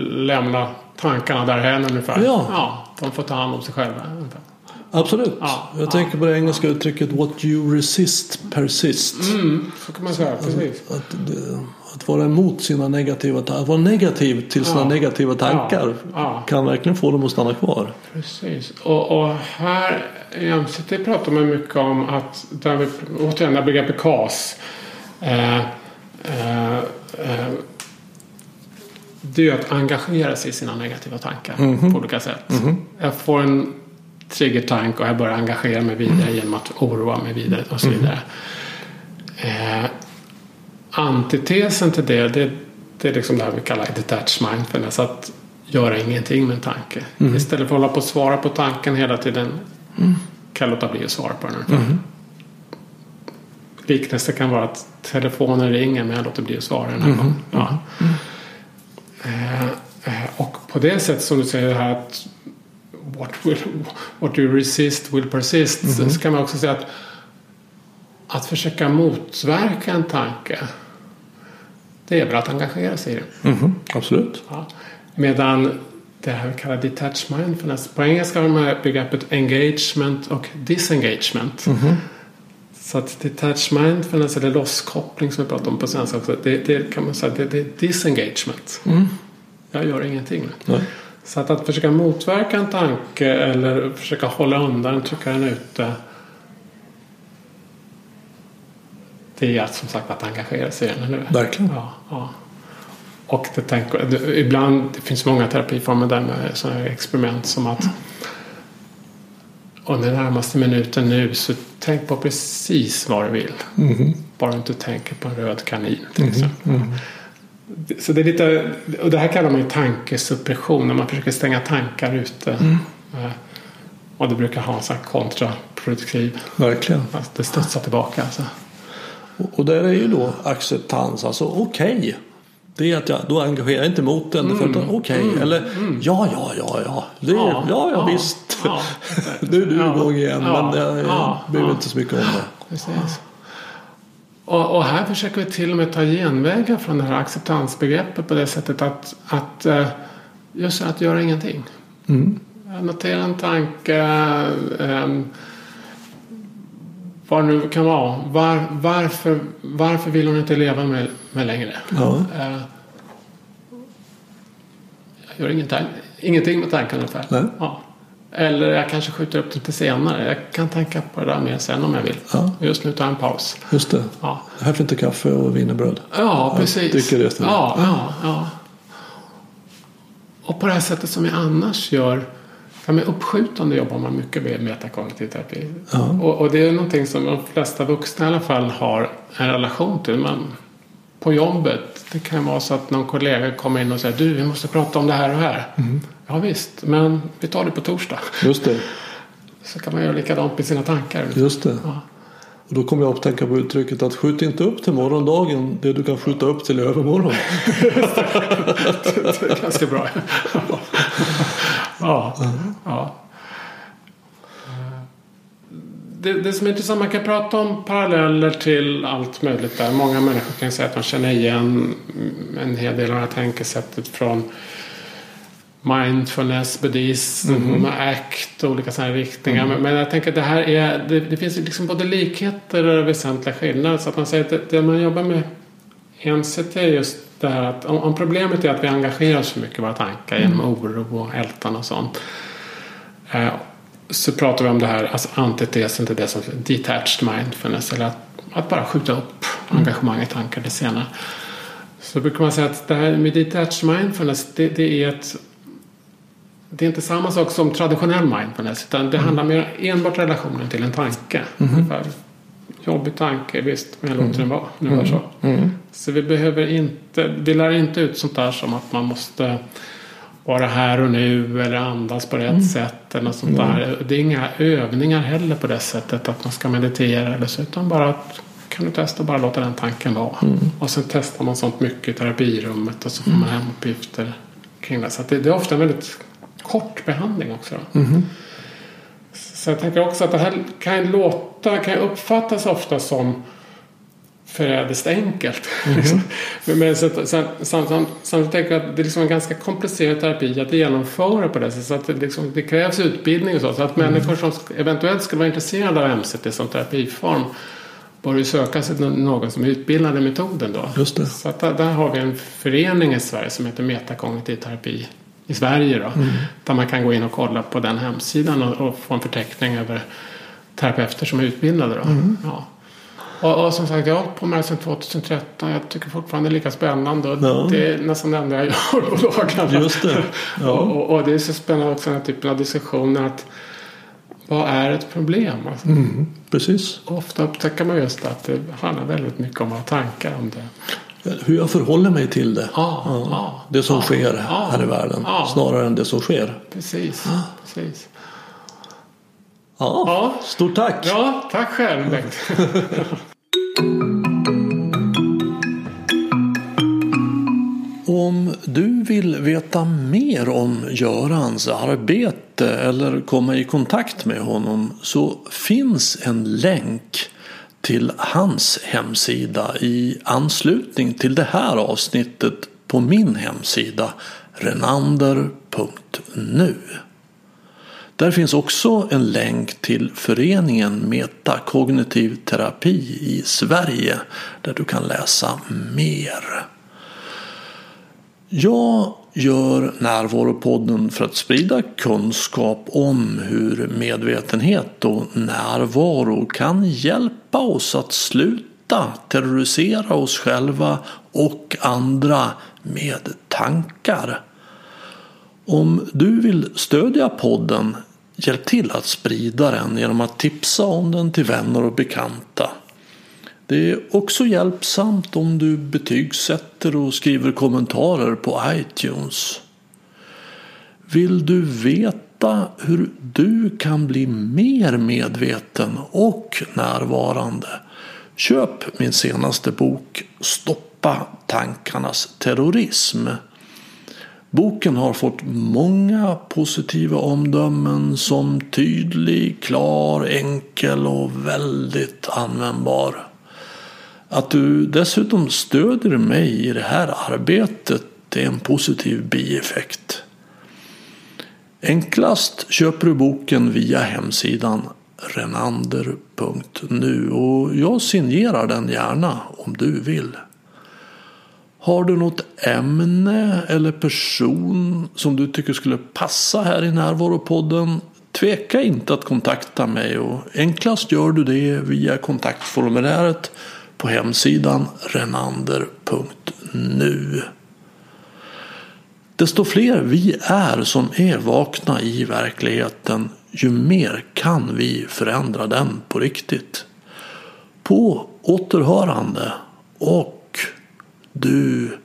lämna tankarna därhän ungefär. Ja. ja. De får ta hand om sig själva. Absolut. Ja, jag ja, tänker på det engelska uttrycket What you resist persist. Mm, så kan man säga. Precis. Att, det- att vara emot sina negativa tankar. Att vara negativ till sina Ja. negativa tankar. Ja. Kan verkligen få dem att stanna kvar. Precis. Och, och här i MCT pratar man mycket om att, där vi, återigen det här begreppet KAS. Eh, eh, eh, det är att engagera sig i sina negativa tankar på olika sätt. Jag får en triggertank och jag börjar engagera mig vidare genom att oroa mig vidare och så vidare. Eh, antitesen till det, det, det är liksom det här vi kallar detached mindfulness. Att göra ingenting med en tanke. Istället för att hålla på och svara på tanken hela tiden kan jag låta bli att svara på den. ungefär. Liknelse kan vara att telefonen ringer men jag låter bli att svara den här gången. Ja. Eh, eh, och på det sättet som du säger det här att what, will, what you resist will persist. Så kan man också säga att att försöka motverka en tanke det är väl att engagera sig i den. Mhm, Absolut. Ja. Medan det här vi kallar detached mindfulness. På engelska har man begreppet engagement och disengagement. Så att detached mindfulness eller losskoppling som vi pratar om på svenska också. Det, det kan man säga det, det är disengagement. Jag gör ingenting. Nej. Så att, att försöka motverka en tanke eller försöka hålla undan, trycka den ute. Det är att, som sagt att engagera sig i den, eller hur? Verkligen. Ja, ja. Och det det, ibland, det finns många terapiformer där med sådana här experiment som att och den närmaste minuten nu så tänk på precis vad du vill. Bara du inte tänker på en röd kanin till exempel. Det- Så det är lite, och det här kallar man ju tankesuppression när man försöker stänga tankar ute. Eh, Och det brukar ha en sån här kontraproduktiv, Verkligen. att det studsar tillbaka. Alltså. Och där är ju då acceptans. Alltså okej. Det är att jag då engagerar jag inte mot den. Att okej. Eller ja, ja, ja, ja. Det, ja, Ja, ja, ja, visst. ja. nu är du Ja, igång igen. ja, men jag, jag ja, behöver ja. inte så mycket om det. Precis. Och, och här försöker vi till och med ta genvägar från det här acceptansbegreppet på det sättet att, att eh, just att göra ingenting. Notera en tanke. ehm, vad det nu kan vara. Var, varför, varför vill hon inte leva med, med längre? Ja. Eh, jag gör ingenting, ingenting med tanken ungefär. Nej. Ja. Eller jag kanske skjuter upp det till senare. Jag kan tänka på det där mer sen om jag vill. Ja. Just nu tar jag en paus. Just det. Ja, Här får inte kaffe och wienerbröd. ja precis. dricker det ja, ja, ja. Och på det här sättet som jag annars gör. För med uppskjutande jobbar man mycket med metakognitiv terapi. Ja. Och, och det är någonting som de flesta vuxna i alla fall har en relation till. Man, på jobbet, det kan vara så att någon kollega kommer in och säger du, vi måste prata om det här och här. Mm. Ja visst, men vi tar det på torsdag. Just det. Så kan man göra likadant med sina tankar. Just det. Ja. Och då kommer jag att tänka på uttrycket att skjut inte upp till morgondagen det du kan skjuta upp till övermorgon. det är ganska bra. ja. ja. Det, det som är intressant, man kan prata om paralleller till allt möjligt där. Många människor kan säga att de känner igen en hel del av det här tänkesättet från mindfulness, buddhism, ACT och olika sådana riktningar. Men, men jag tänker att det här är, det, det finns liksom både likheter och väsentliga skillnader. Så att man säger att det, det man jobbar med i NCT är just det här att om, om problemet är att vi engagerar oss för mycket i våra tankar genom oro och ältan och sånt. Eh, så pratar vi om det här, alltså antitesen till det som detached mindfulness eller att, att bara skjuta upp engagemang i tankar till senare. Så brukar man säga att det här med detached mindfulness det, det är ett det är inte samma sak som traditionell mindfulness utan det handlar mer enbart relationen till en tanke. Ungefär. Jobbig tanke, visst, men jag låter den vara. Ungefär så. så vi behöver inte, vi lär inte ut sånt där som att man måste vara här och nu eller andas på rätt sätt eller något sånt där. Det är inga övningar heller på det sättet att man ska meditera eller så utan bara att kan du testa att bara låta den tanken vara. Och sen testar man sånt mycket i terapirummet och så får man hem uppgifter kring det. Så det, det är ofta en väldigt kort behandling också. Så jag tänker också att det här kan låta, kan uppfattas ofta som förrädiskt enkelt. Mm. Men samtidigt tänker jag att det är liksom en ganska komplicerad terapi att genomföra på det sättet. Så att det, liksom, det krävs utbildning och så. Så att mm. människor som eventuellt skulle vara intresserade av MCT som terapiform bör ju söka sig till någon som är utbildad i metoden då. Just det. Så att där, där, har vi en förening i Sverige som heter Metakognitiv terapi i Sverige då. Mm. Där man kan gå in och kolla på den hemsidan och, och få en förteckning över terapeuter som är utbildade. Då. Mm. Ja. Och, och, som sagt, jag har hållit på med det sedan 2013. Jag tycker fortfarande det är lika spännande. Och ja. Det är nästan det enda jag gör på dagarna. Just det. Ja. och, och, och, det är så spännande också den här typen av diskussioner. Att, vad är ett problem? Alltså, mm, precis. Ofta upptäcker man just att det handlar väldigt mycket om att ha tankar om det. Hur jag förhåller mig till det. Ja. ah, det som ah, sker här i världen. Snarare än det som sker. Precis. precis. Ja, ja, stort tack. Ja, tack själv Bengt. Om du vill veta mer om Görans arbete eller komma i kontakt med honom så finns en länk till hans hemsida i anslutning till det här avsnittet på min hemsida renander.nu. Där finns också en länk till föreningen Metakognitiv terapi i Sverige där du kan läsa mer. Jag gör Närvaropodden för att sprida kunskap om hur medvetenhet och närvaro kan hjälpa oss att sluta terrorisera oss själva och andra med tankar. Om du vill stödja podden Hjälp till att sprida den genom att tipsa om den till vänner och bekanta. Det är också hjälpsamt om du betygsätter och skriver kommentarer på iTunes. Vill du veta hur du kan bli mer medveten och närvarande? Köp min senaste bok Stoppa tankarnas terrorism Boken har fått många positiva omdömen som tydlig, klar, enkel och väldigt användbar. Att du dessutom stöder mig i det här arbetet är en positiv bieffekt. Enklast köper du boken via hemsidan renander.nu och jag signerar den gärna om du vill. Har du något ämne eller person som du tycker skulle passa här i Närvaropodden? Tveka inte att kontakta mig och enklast gör du det via kontaktformuläret på hemsidan renander.nu. Desto fler vi är som är vakna i verkligheten, ju mer kan vi förändra den på riktigt. På återhörande och du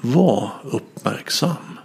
var uppmärksam.